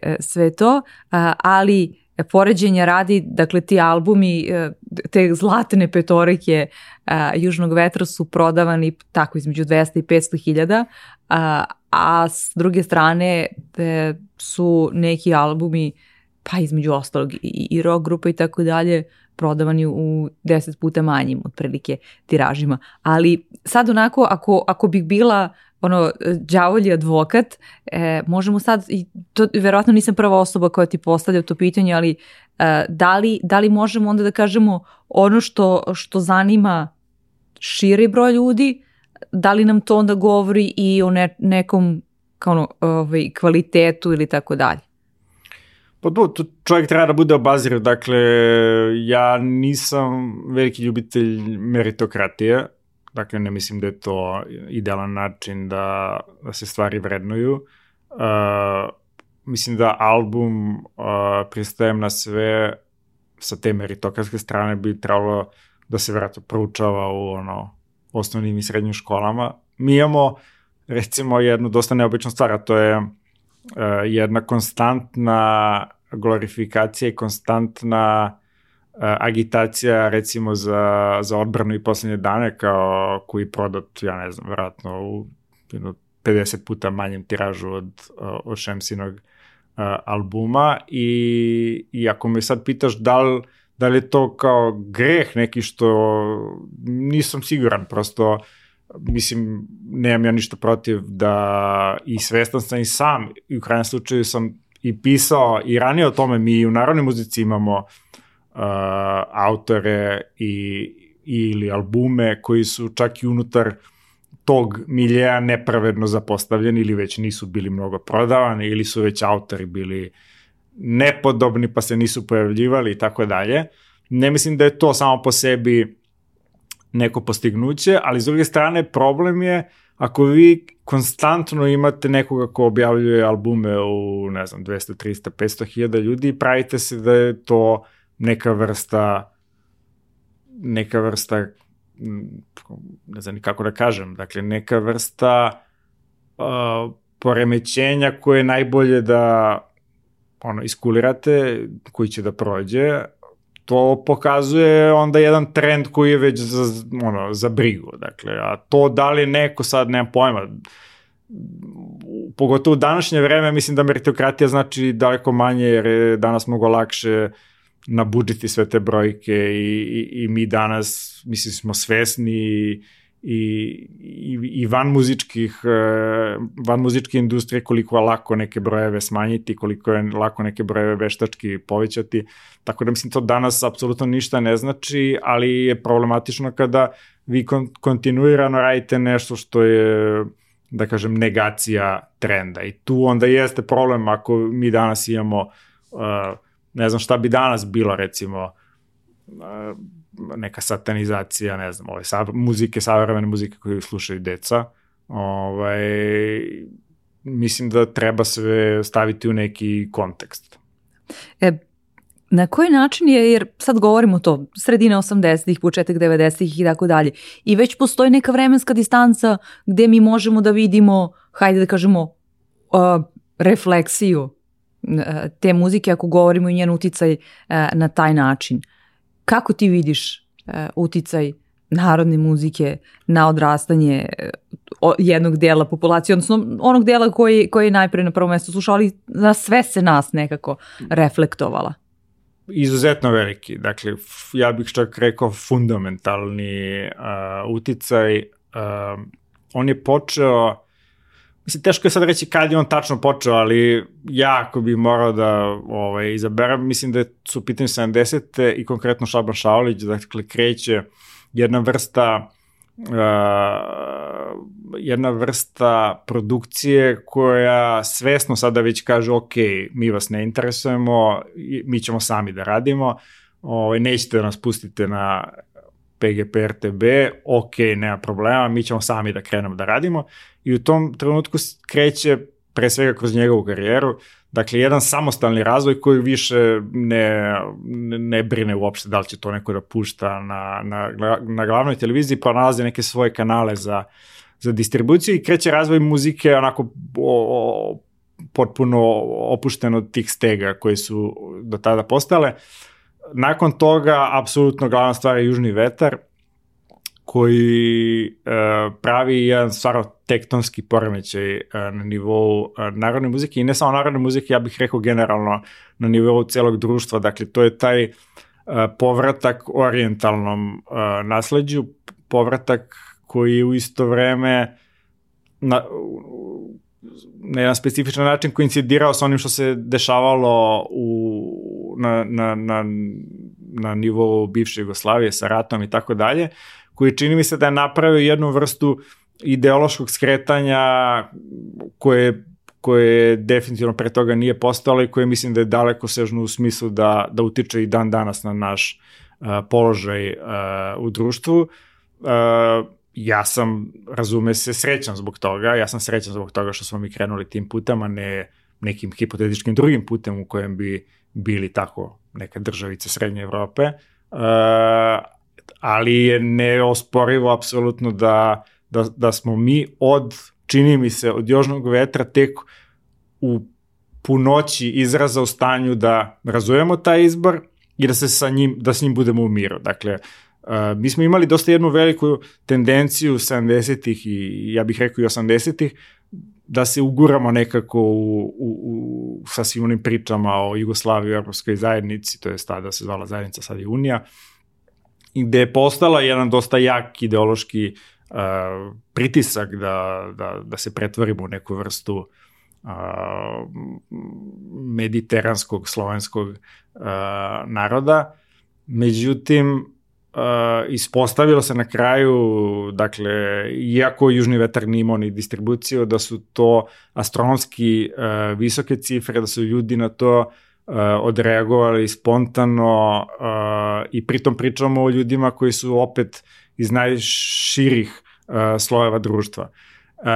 e sve to, a, ali E, poređenja radi, dakle ti albumi, e, te zlatne petorike a, Južnog vetra su prodavani tako između 200 i 500 hiljada, a, a s druge strane te, su neki albumi, pa između ostalog i, i rock grupa i tako dalje, prodavani u 10 puta manjim otprilike tiražima. Ali sad onako, ako, ako bih bila ono, đavolji advokat, e, možemo sad, i to verovatno nisam prva osoba koja ti postavlja to pitanje, ali e, da, li, da li možemo onda da kažemo ono što, što zanima širi broj ljudi, da li nam to onda govori i o ne, nekom kao ono, ovaj, kvalitetu ili tako dalje? Pa do, tu čovjek treba da bude obazir, dakle, ja nisam veliki ljubitelj meritokratije, Dakle, ne mislim da je to idealan način da, da se stvari vrednuju. Uh, mislim da album uh, pristajem na sve sa te meritokratske strane bi trebalo da se vratno proučava u ono, osnovnim i srednjim školama. Mi imamo recimo jednu dosta neobičnu stvar, a to je uh, jedna konstantna glorifikacija i konstantna agitacija recimo za, za odbranu i poslednje dane kao koji prodat, ja ne znam, vratno u jedno, 50 puta manjem tiražu od, od Šemsinog uh, albuma i, i ako me sad pitaš da li, da li je to kao greh neki što nisam siguran, prosto mislim, nemam ja ništa protiv da i svestan sam i sam i u krajnjem slučaju sam i pisao i ranije o tome mi u narodnoj muzici imamo uh, uh, autore i, ili albume koji su čak i unutar tog miljeja nepravedno zapostavljeni ili već nisu bili mnogo prodavani ili su već autori bili nepodobni pa se nisu pojavljivali i tako dalje. Ne mislim da je to samo po sebi neko postignuće, ali s druge strane problem je ako vi konstantno imate nekoga ko objavljuje albume u, ne znam, 200, 300, 500 hiljada ljudi i pravite se da je to neka vrsta neka vrsta ne znam kako da kažem, dakle neka vrsta uh, poremećenja koje je najbolje da ono, iskulirate, koji će da prođe, to pokazuje onda jedan trend koji je već za, ono, za brigu. Dakle, a to da li neko sad, nemam pojma, pogotovo u današnje vreme, mislim da meritokratija znači daleko manje, jer je danas mnogo lakše na budžeti sve te brojke i, i, i mi danas, mislim, smo svesni i, i, i, i van muzičkih e, van muzičke industrije koliko je lako neke brojeve smanjiti, koliko je lako neke brojeve veštački povećati, tako da mislim to danas apsolutno ništa ne znači, ali je problematično kada vi kon, kontinuirano radite nešto što je da kažem negacija trenda. I tu onda jeste problem ako mi danas imamo uh, ne znam šta bi danas bilo recimo uh, neka satanizacija, ne znam, ove sa, muzike, savremene muzike koju slušaju deca, ovaj, mislim da treba sve staviti u neki kontekst. E, na koji način je, jer sad govorimo to, sredine 80-ih, početak 90-ih i tako dalje, i već postoji neka vremenska distanca gde mi možemo da vidimo, hajde da kažemo, uh, refleksiju uh, te muzike ako govorimo i njen uticaj uh, na taj način. Kako ti vidiš uh, uticaj narodne muzike na odrastanje uh, jednog dela populacije, odnosno onog dela koji, koji je najpre na prvo mesto slušao, ali na sve se nas nekako reflektovala? Izuzetno veliki, dakle, ja bih čak rekao fundamentalni uh, uticaj. Uh, on je počeo, mislim, teško je sad reći kad je on tačno počeo, ali ja ako bih morao da ovaj, izaberem, mislim da su pitanje 70. i konkretno Šaban Šaolić, dakle, kreće jedna vrsta uh, jedna vrsta produkcije koja svesno sada već kaže ok, mi vas ne interesujemo, mi ćemo sami da radimo, ovaj, nećete da nas pustite na PGP RTB, ok, nema problema, mi ćemo sami da krenemo da radimo i u tom trenutku kreće pre svega kroz njegovu karijeru, dakle jedan samostalni razvoj koji više ne, ne brine uopšte da li će to neko da pušta na, na, na glavnoj televiziji, pa nalazi neke svoje kanale za, za distribuciju i kreće razvoj muzike onako o, o, potpuno opušten od tih stega koje su do tada postale. Nakon toga, apsolutno glavna stvar je Južni vetar, koji e, pravi jedan stvarno tektonski poremećaj e, na nivou e, narodne muzike i ne samo narodne muzike, ja bih rekao generalno na nivou celog društva. Dakle, to je taj e, povratak orientalnom e, nasledđu, povratak koji u isto vreme na, na jedan specifičan način koincidirao sa onim što se dešavalo u, na, na, na, na nivou bivše Jugoslavije sa ratom i tako dalje, koji čini mi se da je napravio jednu vrstu ideološkog skretanja koje koje definitivno pre toga nije postalo i koje mislim da je daleko sežno u smislu da, da utiče i dan danas na naš uh, položaj uh, u društvu. Uh, ja sam, razume se, srećan zbog toga, ja sam srećan zbog toga što smo mi krenuli tim putem, a ne nekim hipotetičkim drugim putem u kojem bi bili tako neka državica Srednje Evrope, uh, ali je neosporivo apsolutno da, da, da smo mi od, čini mi se, od Jožnog vetra tek u punoći izraza u stanju da razujemo taj izbor i da se sa njim, da s njim budemo u miru. Dakle, Uh, mi smo imali dosta jednu veliku tendenciju 70-ih i ja bih rekao i 80-ih da se uguramo nekako u, u, u, sa svim onim pričama o Jugoslaviji i Europskoj zajednici, to je tada se zvala zajednica, sad je Unija, gde je postala jedan dosta jak ideološki uh, pritisak da, da, da se pretvorimo u neku vrstu uh, mediteranskog, slovenskog uh, naroda. Međutim, Uh, ispostavilo se na kraju, dakle, iako Južni vetar nije ni distribuciju, da su to astronomski uh, visoke cifre, da su ljudi na to uh, odreagovali spontano uh, i pritom pričamo o ljudima koji su opet iz najširih slojeva društva.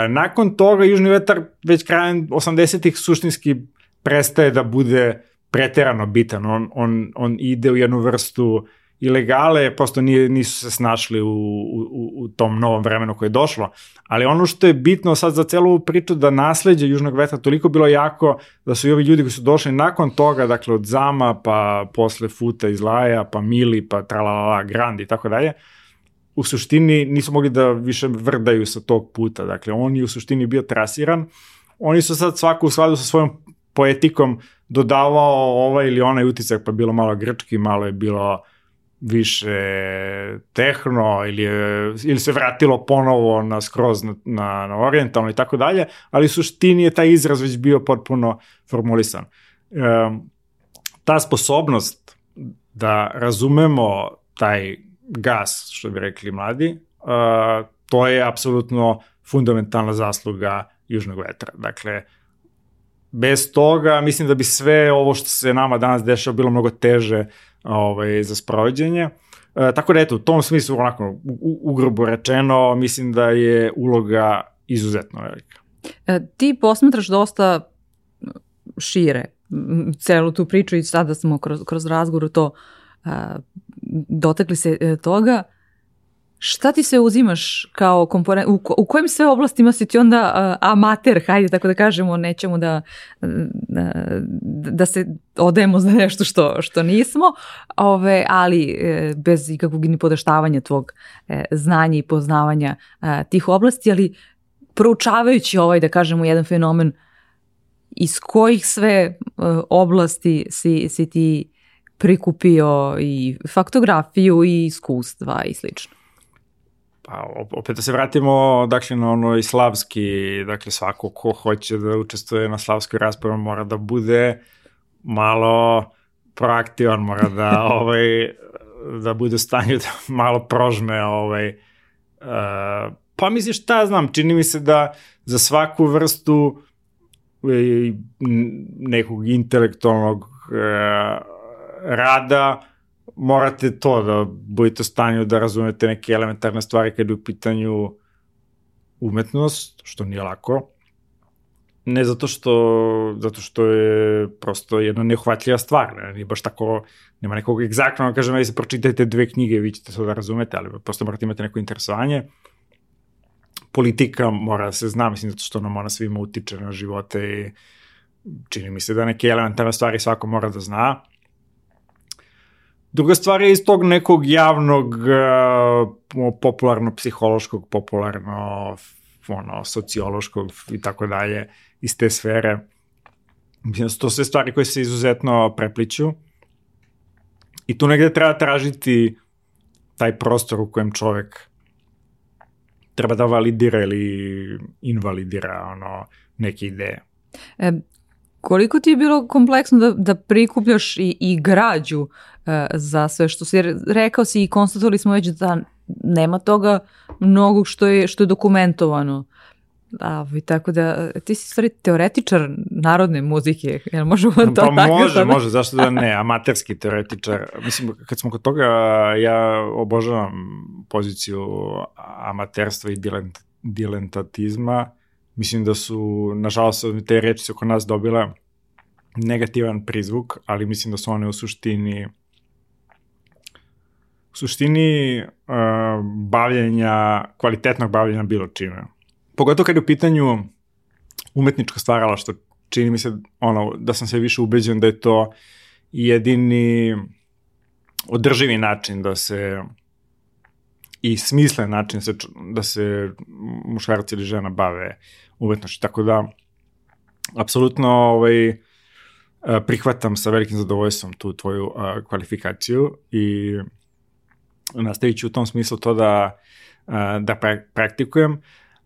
Nakon toga Južni vetar već krajem 80-ih suštinski prestaje da bude preterano bitan. On, on, on ide u jednu vrstu uh, ilegale prosto nije, nisu se snašli u, u, u tom novom vremenu koje je došlo. Ali ono što je bitno sad za celu priču da nasledđe Južnog vetra toliko bilo jako da su i ovi ljudi koji su došli nakon toga, dakle od Zama pa posle Futa iz Laja, pa Mili, pa Tralalala, Grand i tako dalje, u suštini nisu mogli da više vrdaju sa tog puta. Dakle, on je u suštini bio trasiran. Oni su sad svako u skladu sa svojom poetikom dodavao ovaj ili onaj utisak, pa bilo malo grčki, malo je bilo više tehno ili, ili se vratilo ponovo na skroz na, na, na orientalno i tako dalje, ali suštini je taj izraz već bio potpuno formulisan. E, ta sposobnost da razumemo taj gas, što bi rekli mladi, e, to je apsolutno fundamentalna zasluga južnog vetra. Dakle, bez toga mislim da bi sve ovo što se nama danas dešava bilo mnogo teže ovaj, za sprovođenje. E, tako da eto, u tom smislu onako ugrubo rečeno, mislim da je uloga izuzetno velika. E, ti posmatraš dosta šire celu tu priču i sada smo kroz, kroz razgovor to a, dotekli se e, toga. Šta ti se uzimaš kao komponent, u, u kojim sve oblastima si ti onda uh, amater, hajde tako da kažemo, nećemo da, da, da se odajemo za nešto što, što nismo, ove, ali e, bez ikakvog ni podaštavanja tvog e, znanja i poznavanja e, tih oblasti, ali proučavajući ovaj, da kažemo, jedan fenomen, iz kojih sve e, oblasti si, si ti prikupio i faktografiju i iskustva i slično? Pa opet da se vratimo dakle na ono i slavski, dakle svako ko hoće da učestvuje na slavskoj raspravi mora da bude malo proaktivan, mora da ovaj da bude u stanju da malo prožme ovaj uh, pa misliš šta znam, čini mi se da za svaku vrstu e, nekog intelektualnog uh, rada morate to da budete u stanju da razumete neke elementarne stvari kada je u pitanju umetnost, što nije lako. Ne zato što, zato što je prosto jedna nehvatljiva stvar, ne, nije baš tako, nema nekog egzaktno, kažem, da se pročitajte dve knjige, vi ćete to da razumete, ali prosto morate imati neko interesovanje. Politika mora da se zna, mislim, zato što nam ona svima utiče na živote i čini mi se da neke elementarne stvari svako mora da zna Druga stvar je iz tog nekog javnog, uh, popularno-psihološkog, popularno ono, sociološkog i tako dalje, iz te sfere. Mislim da to sve stvari koje se izuzetno prepliću. I tu negde treba tražiti taj prostor u kojem čovek treba da validira ili invalidira ono, neke ideje. E, koliko ti je bilo kompleksno da, da prikupljaš i, i građu E, za sve što si rekao si i konstatovali smo već da nema toga mnogo što je, što je dokumentovano. A, i tako da, ti si stvari teoretičar narodne muzike, jel možemo to pa, tako? Pa može, da... može, zašto da ne, amaterski teoretičar. Mislim, kad smo kod toga, ja obožavam poziciju amaterstva i dilent, dilentatizma. Mislim da su, nažalost, te reči su kod nas dobile negativan prizvuk, ali mislim da su one u suštini u suštini uh, bavljenja, kvalitetnog bavljenja bilo čime. Pogotovo kad je u pitanju umetničko stvarala, što čini mi se ono, da sam se više ubeđen da je to jedini održivi način da se i smislen način da se, da se muškarac ili žena bave umetnošću. Tako da, apsolutno ovaj, prihvatam sa velikim zadovoljstvom tu tvoju uh, kvalifikaciju i nastavit ću u tom smislu to da, da praktikujem.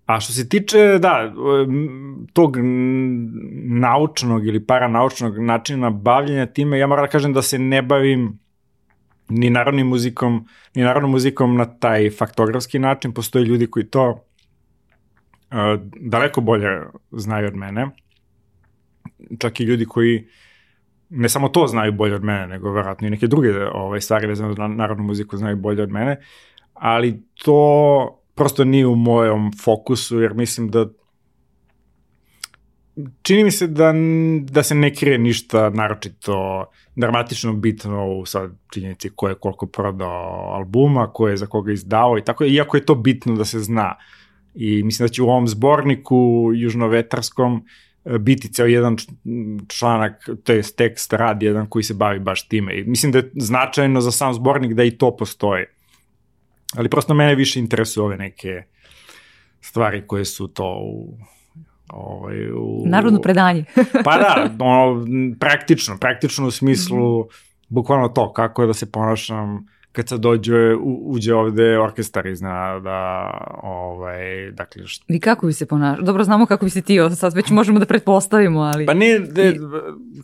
A što se tiče, da, tog naučnog ili paranaučnog načina bavljenja time, ja moram da kažem da se ne bavim ni narodnim muzikom, ni narodnom muzikom na taj faktografski način. Postoje ljudi koji to uh, daleko bolje znaju od mene. Čak i ljudi koji ne samo to znaju bolje od mene, nego verovatno i neke druge ovaj, stvari vezane za narodnu muziku znaju bolje od mene, ali to prosto nije u mojom fokusu, jer mislim da čini mi se da, da se ne krije ništa naročito dramatično bitno u sad činjenici ko je koliko prodao albuma, ko je za koga izdao i tako, iako je to bitno da se zna. I mislim da će u ovom zborniku južnovetarskom biti ceo jedan članak, to je tekst, rad jedan koji se bavi baš time. I mislim da je značajno za sam zbornik da i to postoji. Ali prosto mene više interesuju ove neke stvari koje su to u ovaj, u... Narodno predanje. pa da, ono, praktično, praktično u smislu, mm. bukvalno to, kako je da se ponašam kad sad dođe, u, uđe ovde orkestar i zna da, ovaj, dakle... Što... I kako bi se ponašao? Dobro, znamo kako bi se ti, sad već možemo da pretpostavimo, ali... Pa ne, ne I...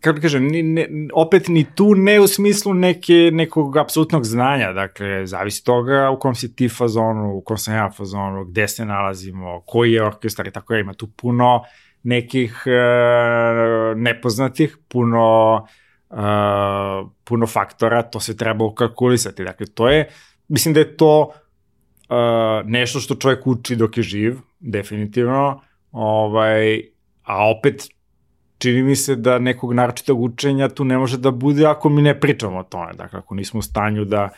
kako bi kažem, ni, ne, opet ni tu ne u smislu neke, nekog apsolutnog znanja, dakle, zavisi toga u kom si ti fazonu, u kom sam ja fazonu, gde se nalazimo, koji je orkestar i tako je, ima tu puno nekih e, nepoznatih, puno puno faktora, to se treba ukalkulisati. Dakle, to je, mislim da je to uh, nešto što čovjek uči dok je živ, definitivno, ovaj, a opet čini mi se da nekog naročitog učenja tu ne može da bude ako mi ne pričamo o tome. Dakle, ako nismo u stanju da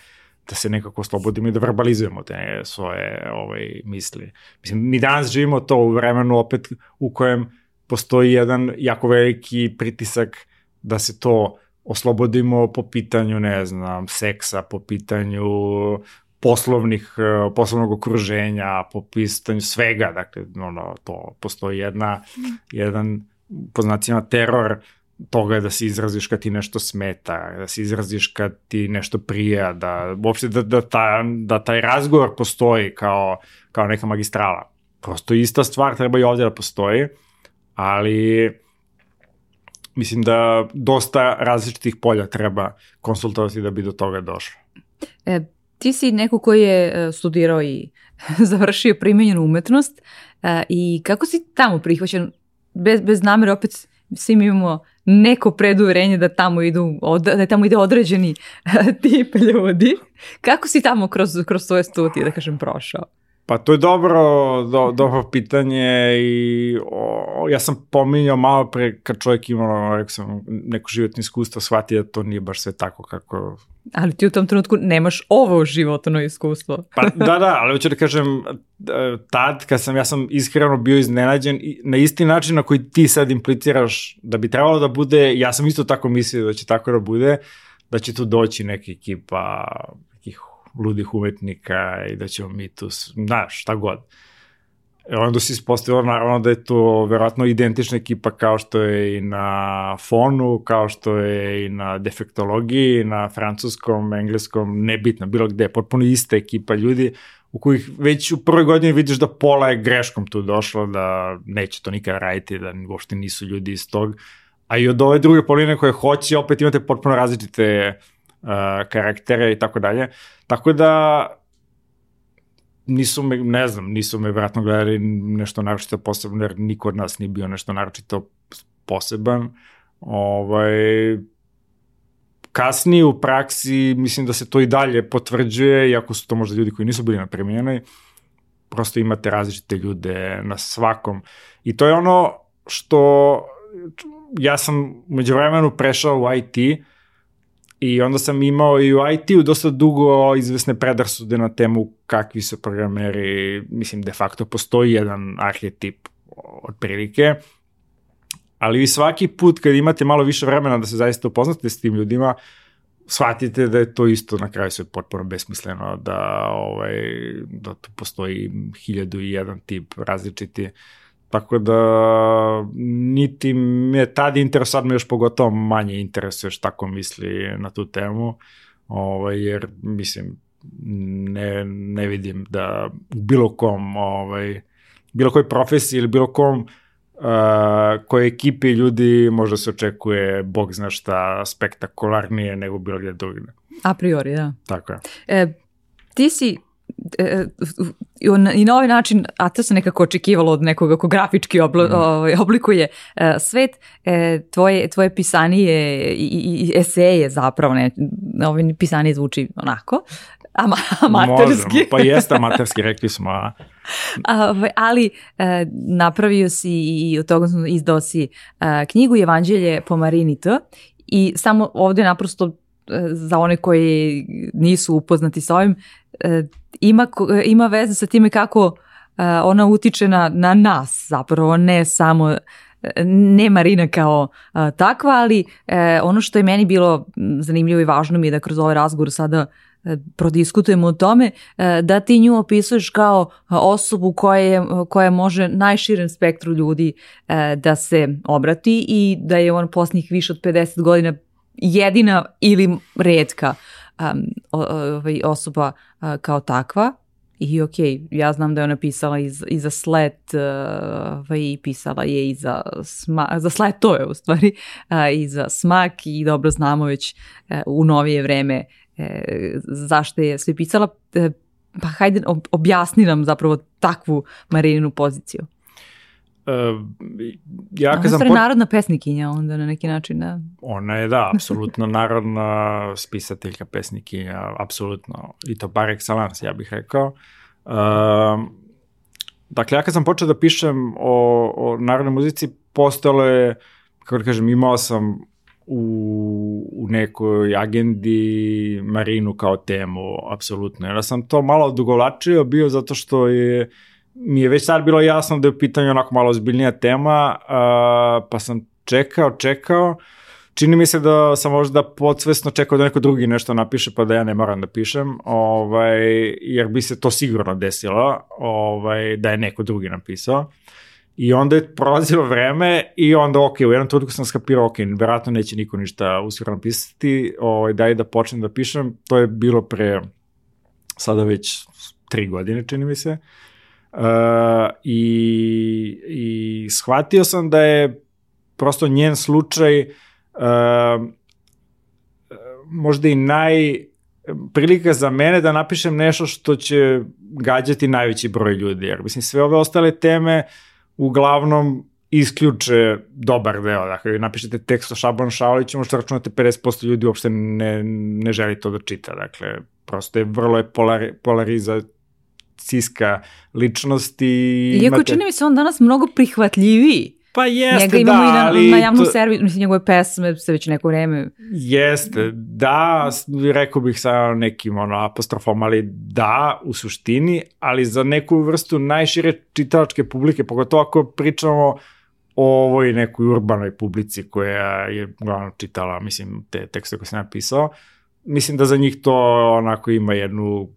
da se nekako oslobodimo i da verbalizujemo te svoje ovaj, misli. Mislim, mi danas živimo to u vremenu opet u kojem postoji jedan jako veliki pritisak da se to oslobodimo po pitanju, ne znam, seksa, po pitanju poslovnih, e, poslovnog okruženja, po pitanju svega, dakle, ono, to postoji jedna, jedan, po znacima, teror toga da se izraziš kad ti nešto smeta, da se izraziš kad ti nešto prija, da uopšte da, da, ta, da taj razgovor postoji kao, kao neka magistrala. Prosto ista stvar treba i ovdje da postoji, ali mislim da dosta različitih polja treba konsultovati da bi do toga došlo. E, ti si neko koji je e, studirao i završio primenjenu umetnost e, i kako si tamo prihvaćen, bez, bez namere opet svi mi imamo neko preduverenje da tamo idu, da tamo ide određeni tip ljudi. Kako si tamo kroz, kroz svoje studije, da kažem, prošao? Pa to je dobro, do, dobro pitanje i o, ja sam pominjao malo pre kad čovjek ima, rekao sam, neko životno iskustvo, shvati da to nije baš sve tako kako... Ali ti u tom trenutku nemaš ovo životno iskustvo. pa da, da, ali hoću da kažem, tad kad sam, ja sam iskreno bio iznenađen na isti način na koji ti sad impliciraš da bi trebalo da bude, ja sam isto tako mislio da će tako da bude, da će tu doći neka ekipa ludih umetnika i da ćemo mi tu, znaš, šta god. E onda se ispostavilo naravno da je to verovatno identična ekipa kao što je i na fonu, kao što je i na defektologiji, na francuskom, engleskom, nebitno, bilo gde, potpuno ista ekipa ljudi u kojih već u prvoj godini vidiš da pola je greškom tu došlo, da neće to nikada raditi, da uopšte nisu ljudi iz tog, a i od ove druge poline koje hoće, opet imate potpuno različite uh, karaktere i tako dalje. Tako da nisu me, ne znam, nisu me vratno gledali nešto naročito posebno, jer niko od nas nije bio nešto naročito poseban. Ovaj, kasnije u praksi mislim da se to i dalje potvrđuje, iako su to možda ljudi koji nisu bili na premijenoj, prosto imate različite ljude na svakom. I to je ono što ja sam među vremenu prešao u IT, I onda sam imao i u IT-u dosta dugo izvesne predrasude na temu kakvi su programeri, mislim de facto postoji jedan arhetip otprilike, ali vi svaki put kad imate malo više vremena da se zaista upoznate s tim ljudima, shvatite da je to isto na kraju sve potpuno besmisleno, da, ovaj, da tu postoji hiljadu i jedan tip različiti Tako da niti me tad interes, sad me još pogotovo manje interesuje šta ko misli na tu temu, ovaj, jer mislim ne, ne vidim da u bilo kom ovaj, bilo kojoj profesiji ili bilo kom uh, koje ekipi ljudi možda se očekuje bog zna šta spektakularnije nego bilo gdje drugde. A priori, da. Tako je. E, ti si e, i na ovaj način, a to se nekako očekivalo od nekoga ko grafički oblo, mm. ovaj, oblikuje e, svet, e, tvoje, tvoje pisanije i, i, eseje zapravo, ne, ovaj pisanije zvuči onako, ama, amaterski. Možemo, pa jeste amaterski, rekli smo. A... a, ovaj, ali e, napravio si i od toga izdao si e, knjigu Evanđelje po Marini T i samo ovde naprosto e, za one koji nisu upoznati sa ovim, e, ima, ima veze sa time kako ona utiče na, na nas zapravo, ne samo ne Marina kao takva, ali ono što je meni bilo zanimljivo i važno mi je da kroz ovaj razgovor sada prodiskutujemo o tome, da ti nju opisuješ kao osobu koja, je, koja može najširem spektru ljudi da se obrati i da je on posljednjih više od 50 godina jedina ili redka um, ovaj, osoba uh, kao takva, I ok, ja znam da je ona pisala i za, i za Slet, uh, i pisala je i za, sma, za Slet to je u stvari, uh, i za Smak i dobro znamo već uh, u novije vreme uh, zašto je sve pisala. Uh, pa hajde objasni nam zapravo takvu Marininu poziciju. Uh, ja kad sam... Pot... narodna pesnikinja onda na neki način, da. Ona je, da, apsolutno narodna spisateljka, pesnikinja, apsolutno. I to par excellence, ja bih rekao. Uh, dakle, ja kad sam počeo da pišem o, o narodnoj muzici, postojalo je, kako da kažem, imao sam u, u nekoj agendi Marinu kao temu, apsolutno. Ja sam to malo odugovlačio bio zato što je mi je već sad bilo jasno da je u pitanju onako malo ozbiljnija tema, uh, pa sam čekao, čekao, čini mi se da sam možda podsvesno čekao da neko drugi nešto napiše pa da ja ne moram da pišem, ovaj, jer bi se to sigurno desilo, ovaj, da je neko drugi napisao. I onda je prolazilo vreme i onda, ok, u jednom trenutku sam skapirao, ok, verovatno neće niko ništa uskoro napisati, ovaj, daj da počnem da pišem, to je bilo pre sada već tri godine, čini mi se. Uh, I, i shvatio sam da je prosto njen slučaj uh, možda i naj prilika za mene da napišem nešto što će gađati najveći broj ljudi, jer mislim sve ove ostale teme uglavnom isključe dobar deo. Dakle, napišete tekst o Šabon Šaoliću, možete računate 50% ljudi uopšte ne, ne želi to da čita. Dakle, prosto je vrlo je polari, polariza, ciska ličnosti. Iako imate... čini mi se on danas mnogo prihvatljiviji. Pa jeste, Njega imamo da, i na, ali... na javnom to... servisu, mislim, njegove pesme se već neko vreme... Jeste, da, rekao bih sa nekim ono, apostrofom, ali da, u suštini, ali za neku vrstu najšire čitalačke publike, pogotovo ako pričamo o ovoj nekoj urbanoj publici koja je uglavnom čitala, mislim, te tekste koje sam napisao, mislim da za njih to onako ima jednu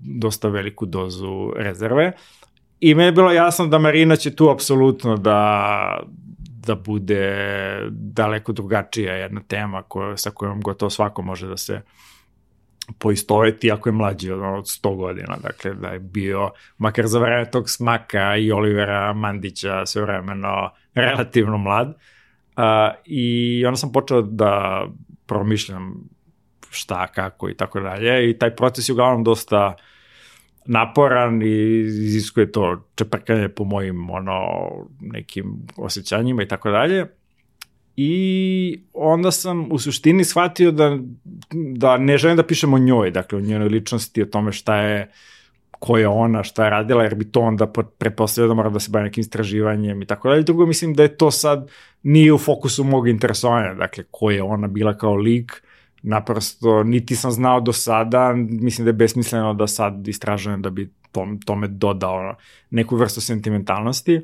dosta veliku dozu rezerve. I me je bilo jasno da Marina će tu apsolutno da, da bude daleko drugačija jedna tema koja, sa kojom gotovo svako može da se poistoveti ako je mlađi od, od 100 godina. Dakle, da je bio, makar za vreme tog smaka i Olivera Mandića sve vremeno relativno mlad. Uh, I onda sam počeo da promišljam šta, kako i tako dalje. I taj proces je uglavnom dosta naporan i iziskuje to čeprkanje po mojim ono, nekim osjećanjima i tako dalje. I onda sam u suštini shvatio da, da ne želim da pišem o njoj, dakle o njenoj ličnosti, o tome šta je, ko je ona, šta je radila, jer bi to onda pretpostavio da mora da se bavi nekim istraživanjem i tako dalje. Drugo, mislim da je to sad nije u fokusu mog interesovanja, dakle ko je ona bila kao lik, naprosto niti sam znao do sada, mislim da je besmisleno da sad istražujem da bi tom, tome dodao neku vrstu sentimentalnosti.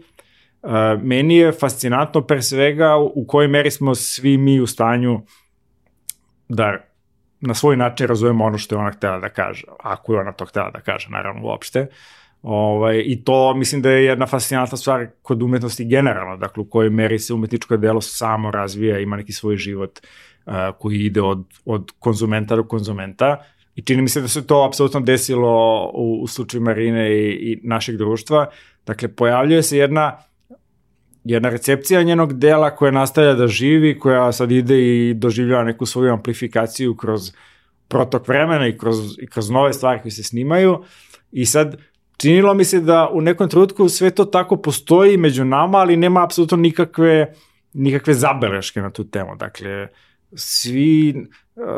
Uh, meni je fascinantno pre svega u kojoj meri smo svi mi u stanju da na svoj način razumemo ono što je ona htela da kaže, ako je ona to htela da kaže, naravno uopšte. Ovaj, I to mislim da je jedna fascinantna stvar kod umetnosti generalno, dakle u kojoj meri se umetničko delo samo razvija, ima neki svoj život koji ide od, od konzumenta do konzumenta i čini mi se da se to apsolutno desilo u, u slučaju Marine i, i našeg društva. Dakle, pojavljuje se jedna jedna recepcija njenog dela koja nastavlja da živi, koja sad ide i doživljava neku svoju amplifikaciju kroz protok vremena i kroz, i kroz nove stvari koje se snimaju. I sad, činilo mi se da u nekom trenutku sve to tako postoji među nama, ali nema apsolutno nikakve, nikakve zabeleške na tu temu. Dakle, svi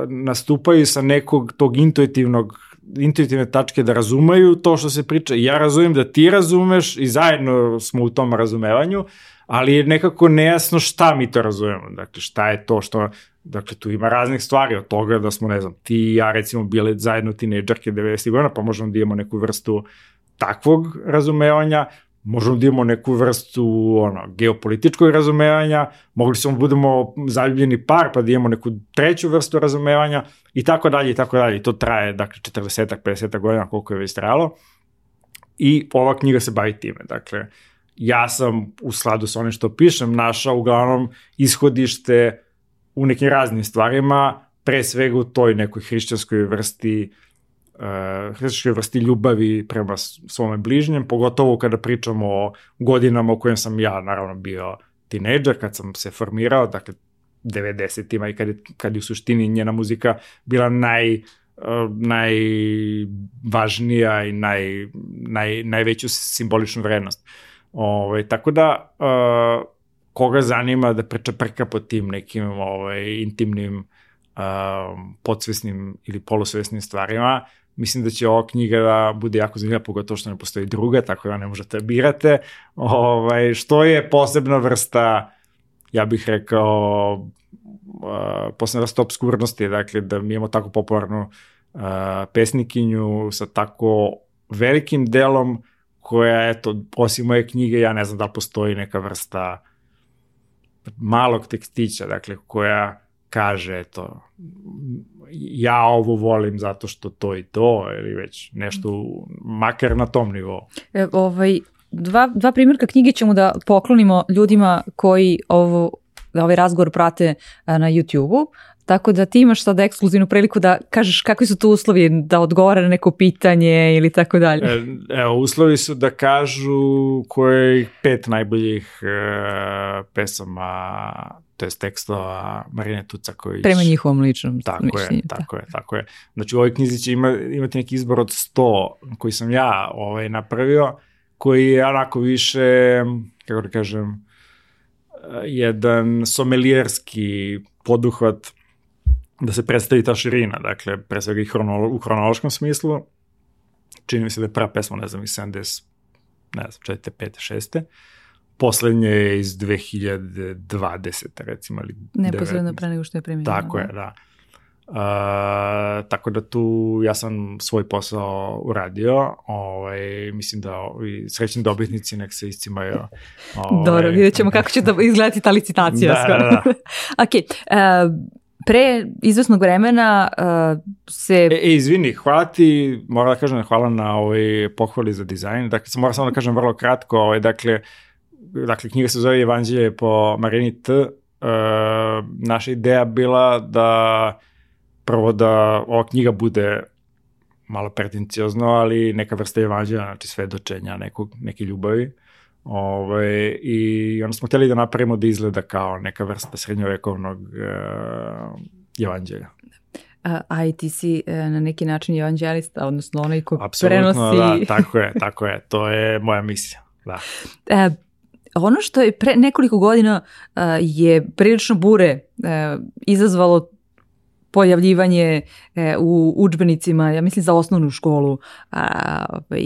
nastupaju sa nekog tog intuitivnog intuitivne tačke da razumeju to što se priča. Ja razumem da ti razumeš i zajedno smo u tom razumevanju, ali je nekako nejasno šta mi to razumemo. Dakle, šta je to što... Dakle, tu ima raznih stvari od toga da smo, ne znam, ti i ja recimo bile zajedno tinejdžarke 90. godina, pa možemo da imamo neku vrstu takvog razumevanja, možemo da imamo neku vrstu ono, geopolitičkog razumevanja, mogli smo da budemo zaljubljeni par pa da imamo neku treću vrstu razumevanja i tako dalje i tako dalje. I to traje, dakle, 40 50 godina koliko je već trajalo. I ova knjiga se bavi time. Dakle, ja sam u sladu sa onim što pišem našao uglavnom ishodište u nekim raznim stvarima, pre svega u toj nekoj hrišćanskoj vrsti uh, hrišćanskoj vrsti ljubavi prema svome bližnjem, pogotovo kada pričamo o godinama u kojem sam ja naravno bio tinejdžer, kad sam se formirao, dakle 90-ima i kad je, kad je u suštini njena muzika bila naj, uh, najvažnija i naj, naj, najveću simboličnu vrednost. Ove, ovaj, tako da, uh, koga zanima da prečaprka po tim nekim ovaj, intimnim, uh, podsvesnim ili polusvesnim stvarima, mislim da će ova knjiga da bude jako zanimljiva, pogotovo što ne postoji druga, tako da ne možete da birate. Ovaj, što je posebna vrsta, ja bih rekao, posebna vrsta obskurnosti, dakle da mi imamo tako popularnu pesnikinju sa tako velikim delom koja, eto, osim moje knjige, ja ne znam da postoji neka vrsta malog tekstića, dakle, koja kaže, eto, ja ovo volim zato što to i to, ili već nešto, makar na tom nivou. E, ovaj, dva, dva primjerka knjige ćemo da poklonimo ljudima koji ovo ovaj razgovor prate na YouTube-u, tako da ti imaš sad ekskluzivnu priliku da kažeš kakvi su tu uslovi da odgovara na neko pitanje ili tako dalje. E, evo, uslovi su da kažu koje pet najboljih e, pesama to je tekstova Marine Tucaković. Prema njihovom ličnom tako mišljenju. Je, tako da. je, tako je. Znači u ovoj knjizi će ima, imati neki izbor od 100 koji sam ja ovaj, napravio, koji je onako više, kako da kažem, jedan somelijerski poduhvat da se predstavi ta širina, dakle, pre svega i hronolo, u hronološkom smislu, čini mi se da je prva pesma, ne znam, iz 70, ne znam, 4. 5. 6. Poslednje je iz 2020. recimo, ali Neposredno pre nego što je premijeno. Tako da. je, da. Uh, tako da tu ja sam svoj posao uradio, ovaj, mislim da ovi srećni dobitnici nek se iscimaju. Ovaj, Dobro, vidjet ćemo kako će da izgledati ta licitacija. da, skoro. da, da. ok, uh, pre izvesnog vremena uh, se... E, e, izvini, hvala ti, moram da kažem hvala na ovoj pohvali za dizajn. Dakle, moram samo da kažem vrlo kratko, ovaj, dakle, dakle, knjiga se zove Evanđelje po Marini T. Uh, naša ideja bila da prvo da ova knjiga bude malo pretenciozno, ali neka vrsta evanđelja, znači svedočenja nekog, neke ljubavi. Ove, I onda smo hteli da napravimo da izgleda kao neka vrsta srednjovekovnog uh, evanđelja. A, a i ti si uh, na neki način evanđelista, odnosno onaj ko Absolutno, prenosi... da, tako je, tako je. To je moja misija, da. Uh, ono što je pre nekoliko godina uh, je prilično bure izazvalo pojavljivanje e, u učbenicima, ja mislim za osnovnu školu, a, ovaj,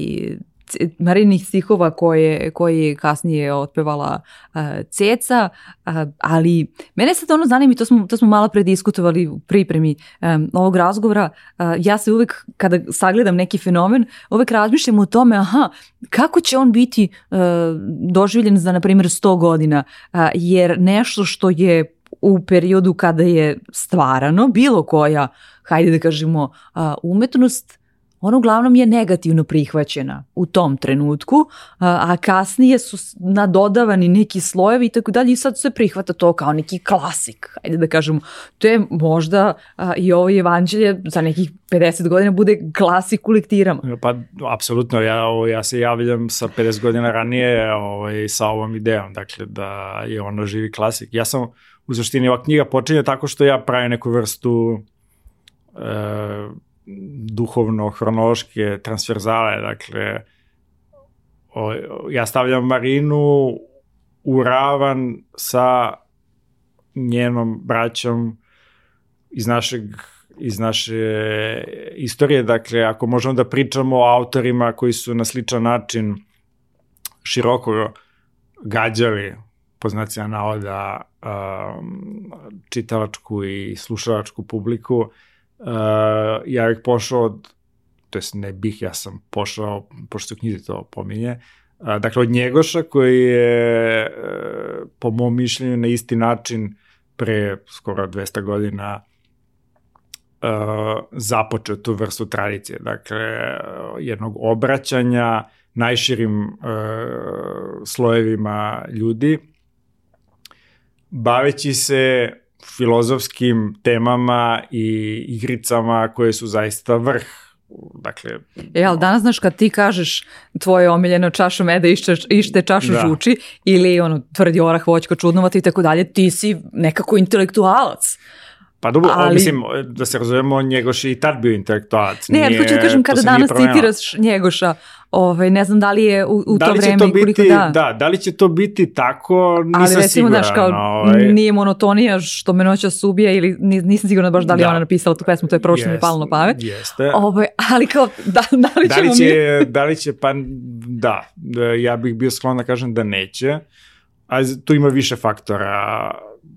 Marinih stihova koje, koje je kasnije otpevala uh, Ceca, uh, ali mene sad ono zanima i to smo, to smo malo prediskutovali u pripremi um, ovog razgovora, uh, ja se uvek kada sagledam neki fenomen, uvek razmišljam o tome, aha, kako će on biti uh, doživljen za, na primjer, 100 godina, uh, jer nešto što je u periodu kada je stvarano bilo koja, hajde da kažemo, umetnost, ona uglavnom je negativno prihvaćena u tom trenutku, a kasnije su nadodavani neki slojevi i tako dalje i sad se prihvata to kao neki klasik, hajde da kažemo. To je možda i ovo evanđelje za nekih 50 godina bude klasik u lektirama. Pa, apsolutno, ja, ja se javljam sa 50 godina ranije ovaj, sa ovom idejom, dakle da je ono živi klasik. Ja sam, u suštini, ova knjiga počinje tako što ja pravim neku vrstu e, duhovno-hronološke transverzale, dakle, o, ja stavljam Marinu u ravan sa njenom braćom iz našeg iz naše istorije, dakle, ako možemo da pričamo o autorima koji su na sličan način široko gađali, po znacima navoda, um, čitalačku i slušalačku publiku, uh, Uh, ja bih pošao od, to jest ne bih, ja sam pošao, pošto u knjizi to pominje, uh, dakle od Njegoša koji je uh, po mom mišljenju na isti način pre skoro 200 godina uh, započeo tu vrstu tradicije, dakle jednog obraćanja najširim uh, slojevima ljudi, baveći se filozofskim temama i igricama koje su zaista vrh Dakle, e, ali danas znaš kad ti kažeš tvoje omiljeno čašu meda ište, ište čašu da. žuči ili ono tvrdi orah, voćko, čudnovati i tako dalje, ti si nekako intelektualac. Pa dobro, ali... mislim, da se razumemo, Njegoš je i tad bio intelektualac. Ne, ali hoću da kažem, kada danas citiraš Njegoša, ovaj, ne znam da li je u, u da to vreme to biti, koliko da. Da, da li će to biti tako, nisam ali, recimo, siguran. Znaš, kao, ovaj... nije monotonija što me noća subija ili nisam sigurna baš da li da. ona napisala tu pesmu, to je prvo što mi je palo na pamet. Jeste. Ovaj, ali kao, da, da li da li će, mi... Da li će, pa da, ja bih bio sklon da kažem da neće, a tu ima više faktora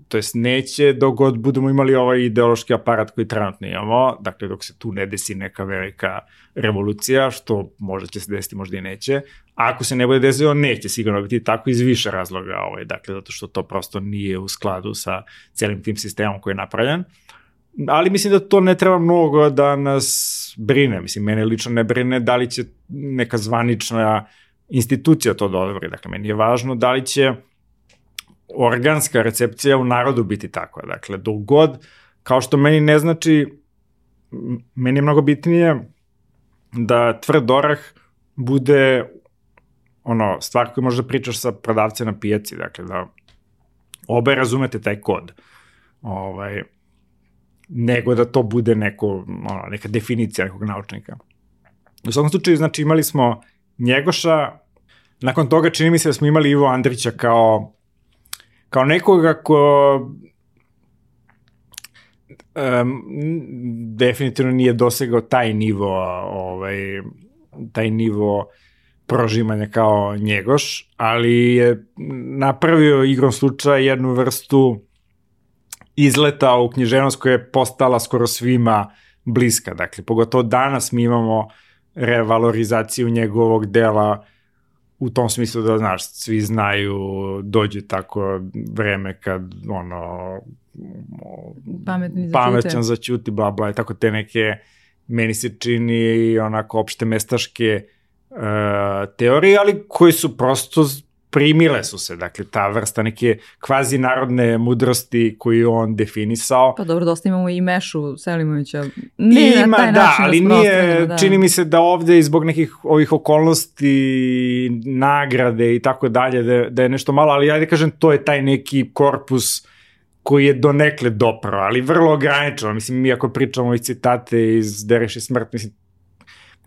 to jest neće dok god budemo imali ovaj ideološki aparat koji trenutno imamo, dakle dok se tu ne desi neka velika revolucija, što možda će se desiti, možda i neće, a ako se ne bude desilo, neće sigurno biti tako iz više razloga, ovaj, dakle zato što to prosto nije u skladu sa celim tim sistemom koji je napravljen, ali mislim da to ne treba mnogo da nas brine, mislim, mene lično ne brine da li će neka zvanična institucija to da odobri, dakle meni je važno da li će organska recepcija u narodu biti takva. Dakle, dok god, kao što meni ne znači, meni je mnogo bitnije da tvrd orah bude ono, stvar koju možda pričaš sa prodavcem na pijaci, dakle, da obe razumete taj kod. Ovaj, nego da to bude neko, ono, neka definicija nekog naučnika. U svakom slučaju, znači, imali smo Njegoša, nakon toga čini mi se da smo imali Ivo Andrića kao kao nekoga ko um, definitivno nije dosegao taj nivo ovaj, taj nivo prožimanja kao njegoš, ali je napravio igrom slučaja jednu vrstu izleta u književnost koja je postala skoro svima bliska. Dakle, pogotovo danas mi imamo revalorizaciju njegovog dela u tom smislu da, znaš, svi znaju, dođe tako vreme kad, ono, Pametni pamećan začuti, bla, bla, i tako te neke, meni se čini onako opšte mestaške uh, teorije, ali koji su prosto primile su se, dakle, ta vrsta neke kvazi narodne mudrosti koju on definisao. Pa dobro, dosta imamo i Mešu Selimovića. Ne Ima, na taj da, ali nije, da. čini mi se da ovde zbog nekih ovih okolnosti, nagrade i tako dalje, da, da je nešto malo, ali ja da kažem, to je taj neki korpus koji je donekle doprao, ali vrlo ograničeno. Mislim, mi ako pričamo i citate iz Dereše smrt, mislim,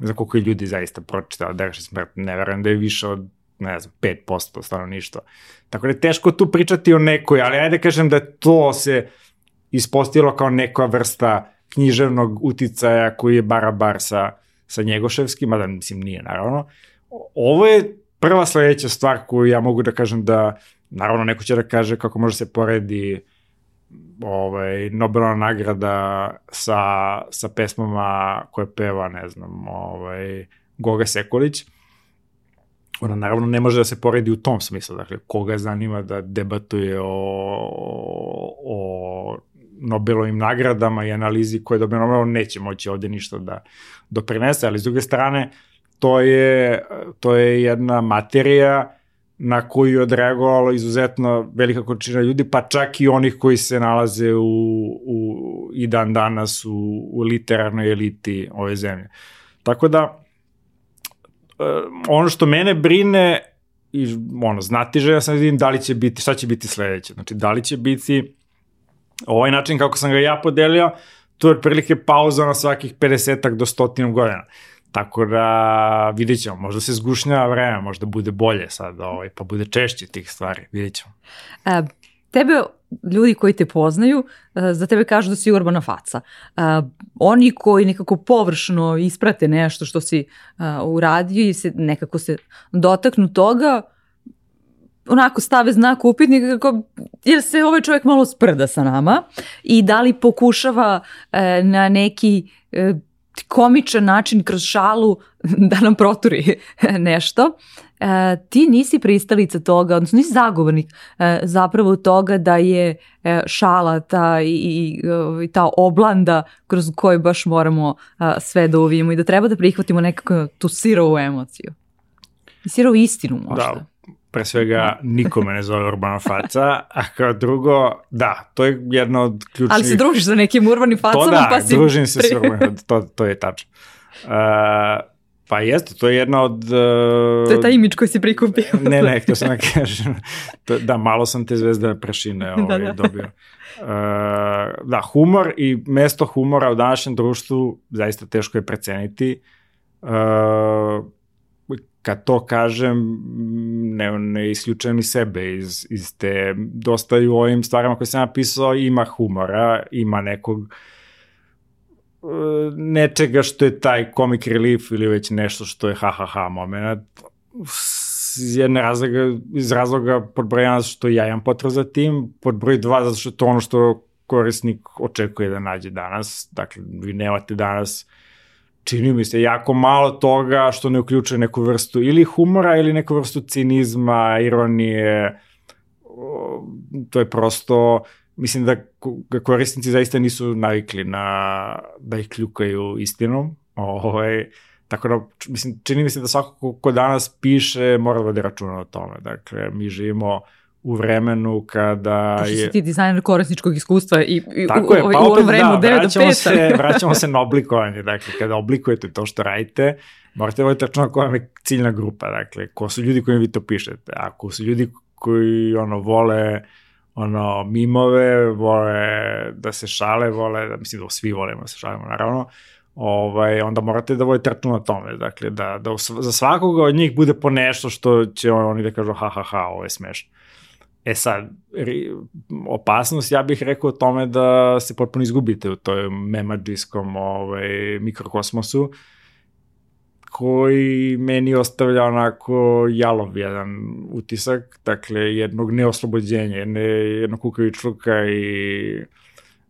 ne znam koliko je ljudi zaista pročitao Dereše smrt, ne verujem da je više od ne znam, 5% stanovništva. Tako da je teško tu pričati o nekoj, ali ajde kažem da to se ispostavilo kao neka vrsta književnog uticaja koji je barabar sa, sa Njegoševskim, mada mislim nije naravno. Ovo je prva sledeća stvar koju ja mogu da kažem da, naravno neko će da kaže kako može se poredi ovaj, Nobelova nagrada sa, sa pesmama koje peva, ne znam, ovaj, Goga Sekulić, ona naravno ne može da se poredi u tom smislu, dakle, koga zanima da debatuje o, o Nobelovim nagradama i analizi koje dobije Nobel, neće moći ovde ništa da doprinese, ali s druge strane, to je, to je jedna materija na koju je odreagovalo izuzetno velika količina ljudi, pa čak i onih koji se nalaze u, u, i dan danas u, u literarnoj eliti ove zemlje. Tako da, ono što mene brine i ono, znati želja sam da vidim da li će biti, šta će biti sledeće. Znači, da li će biti ovaj način kako sam ga ja podelio, to je otprilike pauza na svakih 50 do 100 godina. Tako da vidjet ćemo, možda se zgušnjava vreme, možda bude bolje sad, ovaj, pa bude češće tih stvari, vidjet ćemo. A, tebe ljudi koji te poznaju e, za tebe kažu da si urbana faca. E, oni koji nekako površno isprate nešto što si e, uradio i se nekako se dotaknu toga, onako stave znak upitnika kako, jer se ovaj čovjek malo sprda sa nama i da li pokušava na neki komičan način kroz šalu da nam proturi nešto. E, ti nisi pristalica toga, odnosno nisi zagovornik e, zapravo toga da je e, šala ta i, i, i ta oblanda kroz koju baš moramo e, sve da uvijemo i da treba da prihvatimo nekako tu sirovu emociju. I sirovu istinu možda. Da, pre svega nikome ne zove urbana faca, a kao drugo, da, to je jedna od ključnih... Ali se družiš sa nekim urbanim facama, to da, pa si... družim se s urbanim, to, to je tačno. Uh, pa jeste, to je jedna od... Uh, to je taj imidž koji si prikupio. ne, ne, htio sam da kažem. To, da, malo sam te zvezde prešine ovaj, da, da. dobio. Uh, da, humor i mesto humora u današnjem društvu zaista teško je preceniti. Uh, kad to kažem, ne, ne isključujem ni sebe iz, iz te, dosta i u ovim stvarima koje sam napisao ima humora, ima nekog e, nečega što je taj comic relief ili već nešto što je ha ha ha moment iz jedne razloga, iz razloga pod broj 1 što ja imam potreba za tim, pod broj 2 zato što je to ono što korisnik očekuje da nađe danas, dakle vi nemate danas čini mi se jako malo toga što ne uključuje neku vrstu ili humora ili neku vrstu cinizma, ironije. To je prosto, mislim da korisnici zaista nisu navikli na da ih kljukaju istinom. Ovaj, tako da, mislim, čini mi se da svako ko danas piše mora da vodi računa o tome. Dakle, mi živimo u vremenu kada je... Pošto si ti dizajner korisničkog iskustva i, i Tako je, u, pa u opet vremenu da, 9 do 5. vraćamo se, vraćamo se na oblikovanje. Dakle, kada oblikujete to što radite, morate voditi računa koja je ciljna grupa. Dakle, ko su ljudi kojim vi to pišete. Ako su ljudi koji ono, vole ono, mimove, vole da se šale, vole, da, mislim da svi volimo da se šalimo, naravno, ovaj, onda morate da vodite računa o tome, dakle, da, da za svakoga od njih bude po nešto što će oni da kažu ha ha ha, ovo je smešno. E sad, opasnost, ja bih rekao tome da se potpuno izgubite u toj memadžijskom ovaj, mikrokosmosu, koji meni ostavlja onako jalov jedan utisak, dakle jednog neoslobođenja, jedne, jednog kukavičluka i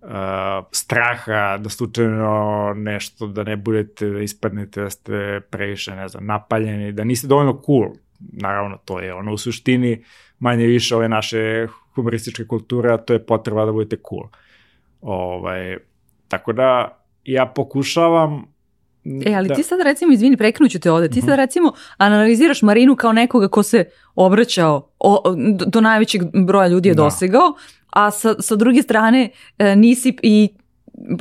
uh, straha da slučajno nešto, da ne budete, da ispadnete, da ste previše, ne znam, napaljeni, da niste dovoljno cool. Naravno, to je ono u suštini manje više ove naše humorističke kulture, a to je potreba da budete cool. Ovaj, tako da ja pokušavam E, ali da. ti sad recimo, izvini, prekinuću te ovde, ti sad mhm. recimo analiziraš Marinu kao nekoga ko se obraćao, o, do, do najvećeg broja ljudi je da. dosegao, a sa, sa druge strane e, nisi i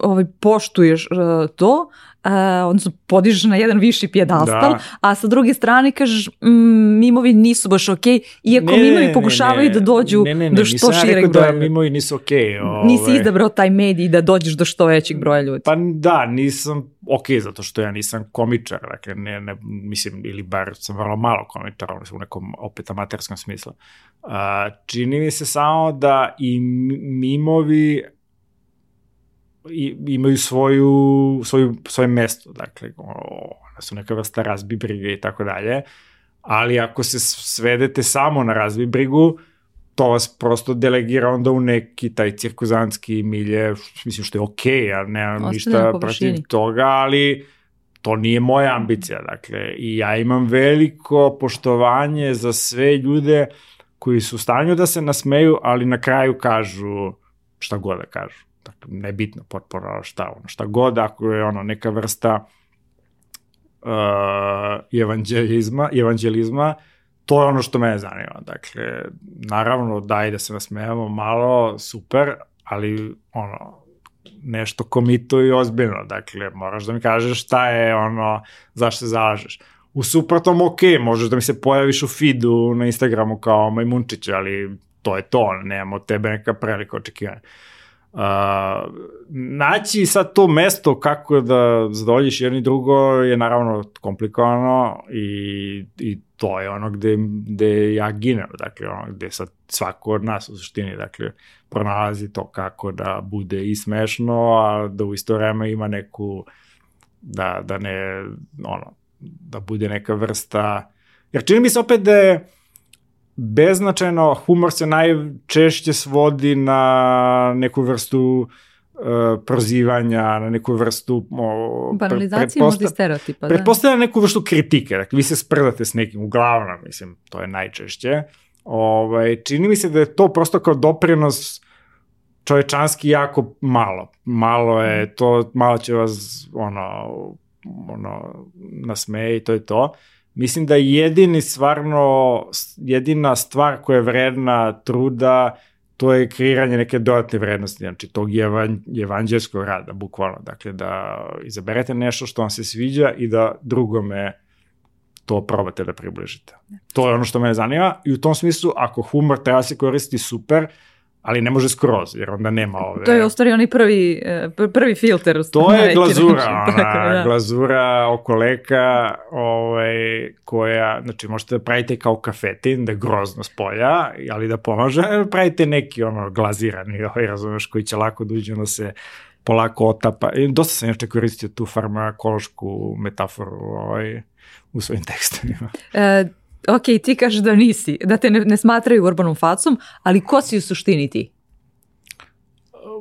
ovaj, poštuješ uh, to, uh, odnosno podižeš na jedan viši pjedastal, da. a sa druge strane kažeš mm, mimovi nisu baš okej, okay, iako ne, mimovi pokušavaju ne, da dođu ne, ne, ne, do što šireg broja. Da mimovi nisu okej. Okay, ovaj. Nisi izabrao taj medij da dođeš do što većeg broja ljudi. Pa da, nisam okay, zato što ja nisam komičar, dakle, ne, ne, mislim, ili bar sam vrlo malo komičar, u nekom opet amaterskom smislu. Uh, čini mi se samo da i mimovi i, imaju svoju, svoju, svoje mesto, dakle, one su neka vrsta razbi brige i tako dalje, ali ako se svedete samo na razbi brigu, to vas prosto delegira onda u neki taj cirkuzanski milje, mislim što je okej, okay, ja nemam Ostane ništa protiv toga, ali to nije moja ambicija, dakle, i ja imam veliko poštovanje za sve ljude koji su u stanju da se nasmeju, ali na kraju kažu šta god da kažu nebitno potpora šta, ono, šta god, ako je ono neka vrsta uh, evanđelizma, evanđelizma, to je ono što mene zanima. Dakle, naravno, daj da se nasmejamo malo, super, ali ono, nešto komito i ozbiljno. Dakle, moraš da mi kažeš šta je ono, zašto se zalažeš. U suprotnom, ok, možeš da mi se pojaviš u feedu na Instagramu kao Majmunčić, ali to je to, nemamo tebe neka prelika očekivanja. Uh, naći sad to mesto kako da zadovoljiš jedno i drugo je naravno komplikovano i, i to je ono gde, gde ja ginem, dakle ono gde sad svako od nas u suštini, dakle pronalazi to kako da bude i smešno, a da u isto vreme ima neku da, da ne, ono, da bude neka vrsta, jer čini mi se opet da je beznačajno, humor se najčešće svodi na neku vrstu uh, prozivanja, na neku vrstu... O, Banalizacije možda i stereotipa, da. Pretpostavlja neku vrstu kritike, dakle vi se sprdate s nekim, uglavnom, mislim, to je najčešće. Ovaj, čini mi se da je to prosto kao doprinos čovečanski jako malo. Malo je to, malo će vas ono, ono, nasmeje i to je to. Mislim da jedini stvarno, jedina stvar koja je vredna truda, to je kreiranje neke dodatne vrednosti, znači tog evan, evanđelskog rada, bukvalno. Dakle, da izaberete nešto što vam se sviđa i da drugome to probate da približite. To je ono što me zanima i u tom smislu, ako humor treba se koristiti super, ali ne može skroz, jer onda nema ove... To je u stvari onaj prvi, e, prvi filter. To je glazura, ona, Tako, da. glazura oko leka, ovaj, koja, znači možete da pravite kao kafetin, da je grozno s polja, ali da pomaže, pravite neki ono glazirani, ovaj, razumeš, koji će lako da se polako otapa. I dosta sam još koristio tu farmakološku metaforu ovaj, u svojim tekstovima. E, ok, ti kažeš da nisi, da te ne, ne smatraju urbanom facom, ali ko si u suštini ti?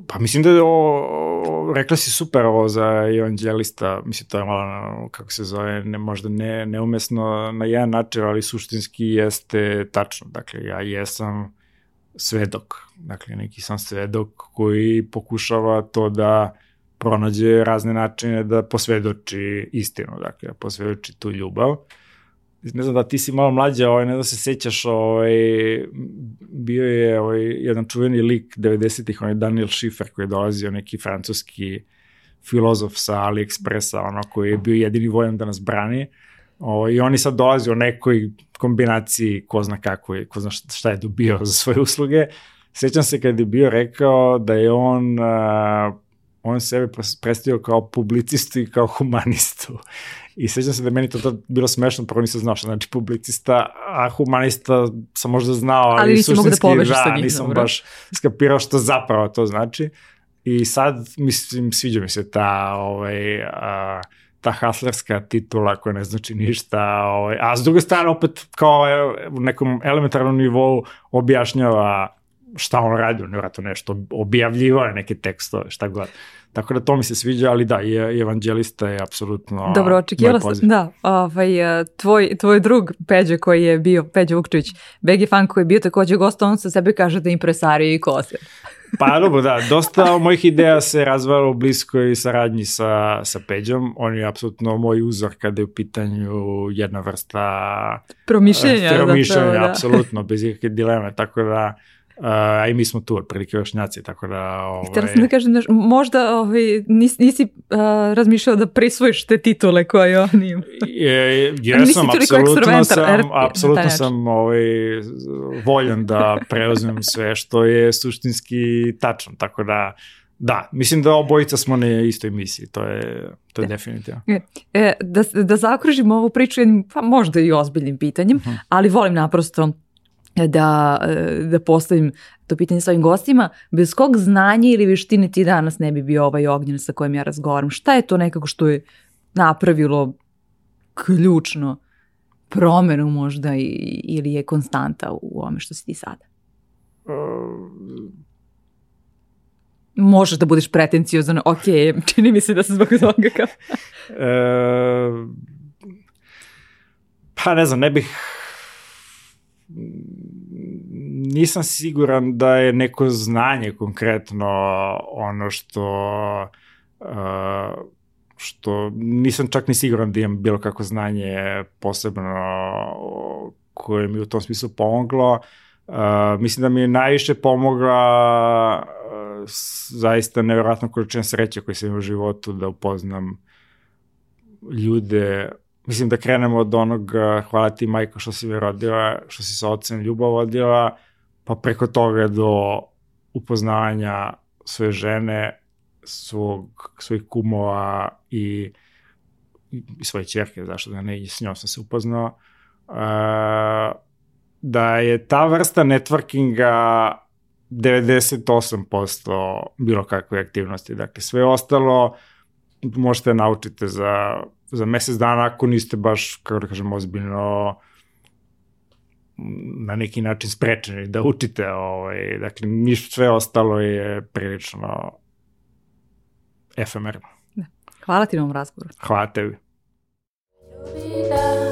Pa mislim da je o, rekla si super ovo za evanđelista, mislim to je malo, kako se zove, ne, možda ne, neumesno na jedan način, ali suštinski jeste tačno. Dakle, ja jesam svedok, dakle neki sam svedok koji pokušava to da pronađe razne načine da posvedoči istinu, dakle, da posvedoči tu ljubav ne znam da ti si malo mlađa, ovaj, ne znam da se sećaš, ovaj, bio je ovaj, jedan čuveni lik 90-ih, onaj Daniel Schiffer koji je dolazio, neki francuski filozof sa AliExpressa, ono, koji je bio jedini vojan da nas brani. O, ovaj, I oni sad dolazi u nekoj kombinaciji, ko zna kako je, ko zna šta je dobio za svoje usluge. Sećam se kad je bio rekao da je on uh, on sebe predstavio kao publicistu i kao humanistu. I sećam se da meni to tad bilo smešno, prvo nisam znao šta znači publicista, a humanista sam možda znao, ali, ali nisi mogu da povežeš da, sa njim. nisam dobro. baš skapirao što zapravo to znači. I sad, mislim, sviđa mi se ta, ovaj, a, ta haslerska titula koja ne znači ništa, ovaj, a s druge strane opet kao u nekom elementarnom nivou objašnjava šta on radi, on je nešto objavljivao neke tekstove, šta god. Tako da to mi se sviđa, ali da, je, evanđelista je apsolutno Dobro, očekivala sam, da, ovaj, e, tvoj, tvoj drug Peđa koji je bio, Peđa Vukčević, BG fan koji je bio takođe gost, on sa sebe kaže da impresario i kose. Pa dobro, da, dosta mojih ideja se razvalo u bliskoj saradnji sa, sa Peđom. On je apsolutno moj uzor kada je u pitanju jedna vrsta promišljenja. Uh, promišljenja, da. apsolutno, bez ikakve dileme, tako da a i mi smo tu otprilike vršnjaci, tako da... Ovaj... Htjela sam da kažem, da možda ovaj, nis, nisi uh, razmišljao da prisvojiš te titule koje oni imaju. Je, jesam, apsolutno sam, apsolutno sam ovaj, voljan da preuzmem sve što je suštinski tačno, tako da Da, mislim da obojica smo na istoj misiji, to je, to je definitivno. E, e, da, da zakružimo ovu priču jednim, pa možda i ozbiljnim pitanjem, uh mhm. -huh. ali volim naprosto da, da postavim to pitanje svojim gostima, bez kog znanja ili veštine ti danas ne bi bio ovaj ognjen sa kojim ja razgovaram? Šta je to nekako što je napravilo ključno promenu možda i, ili je konstanta u ovome što si ti sada? Možeš da budeš pretenciozan, ok, čini mi se da se zbog toga kao... e, pa ne znam, ne bih nisam siguran da je neko znanje konkretno ono što uh, što nisam čak ni siguran da imam bilo kako znanje posebno koje mi u tom smislu pomoglo. Uh, mislim da mi je najviše pomogla uh, zaista nevjerojatno količina sreće koje sam u životu da upoznam ljude mislim da krenemo od onog hvala ti majko što si me rodila, što si sa ocem ljubav vodila, pa preko toga do upoznavanja svoje žene, svog, svojih kumova i, i svoje čerke, zašto da ne, i s njom sam se upoznao, uh, da je ta vrsta networkinga 98% bilo kakve aktivnosti. Dakle, sve ostalo možete naučite za, za mesec dana ako niste baš, kako da kažem, ozbiljno na neki način sprečeni da učite, ovaj, dakle, ništa sve ostalo je prilično efemerno. Da. Hvala ti na ovom razgovoru. Hvala tebi. Da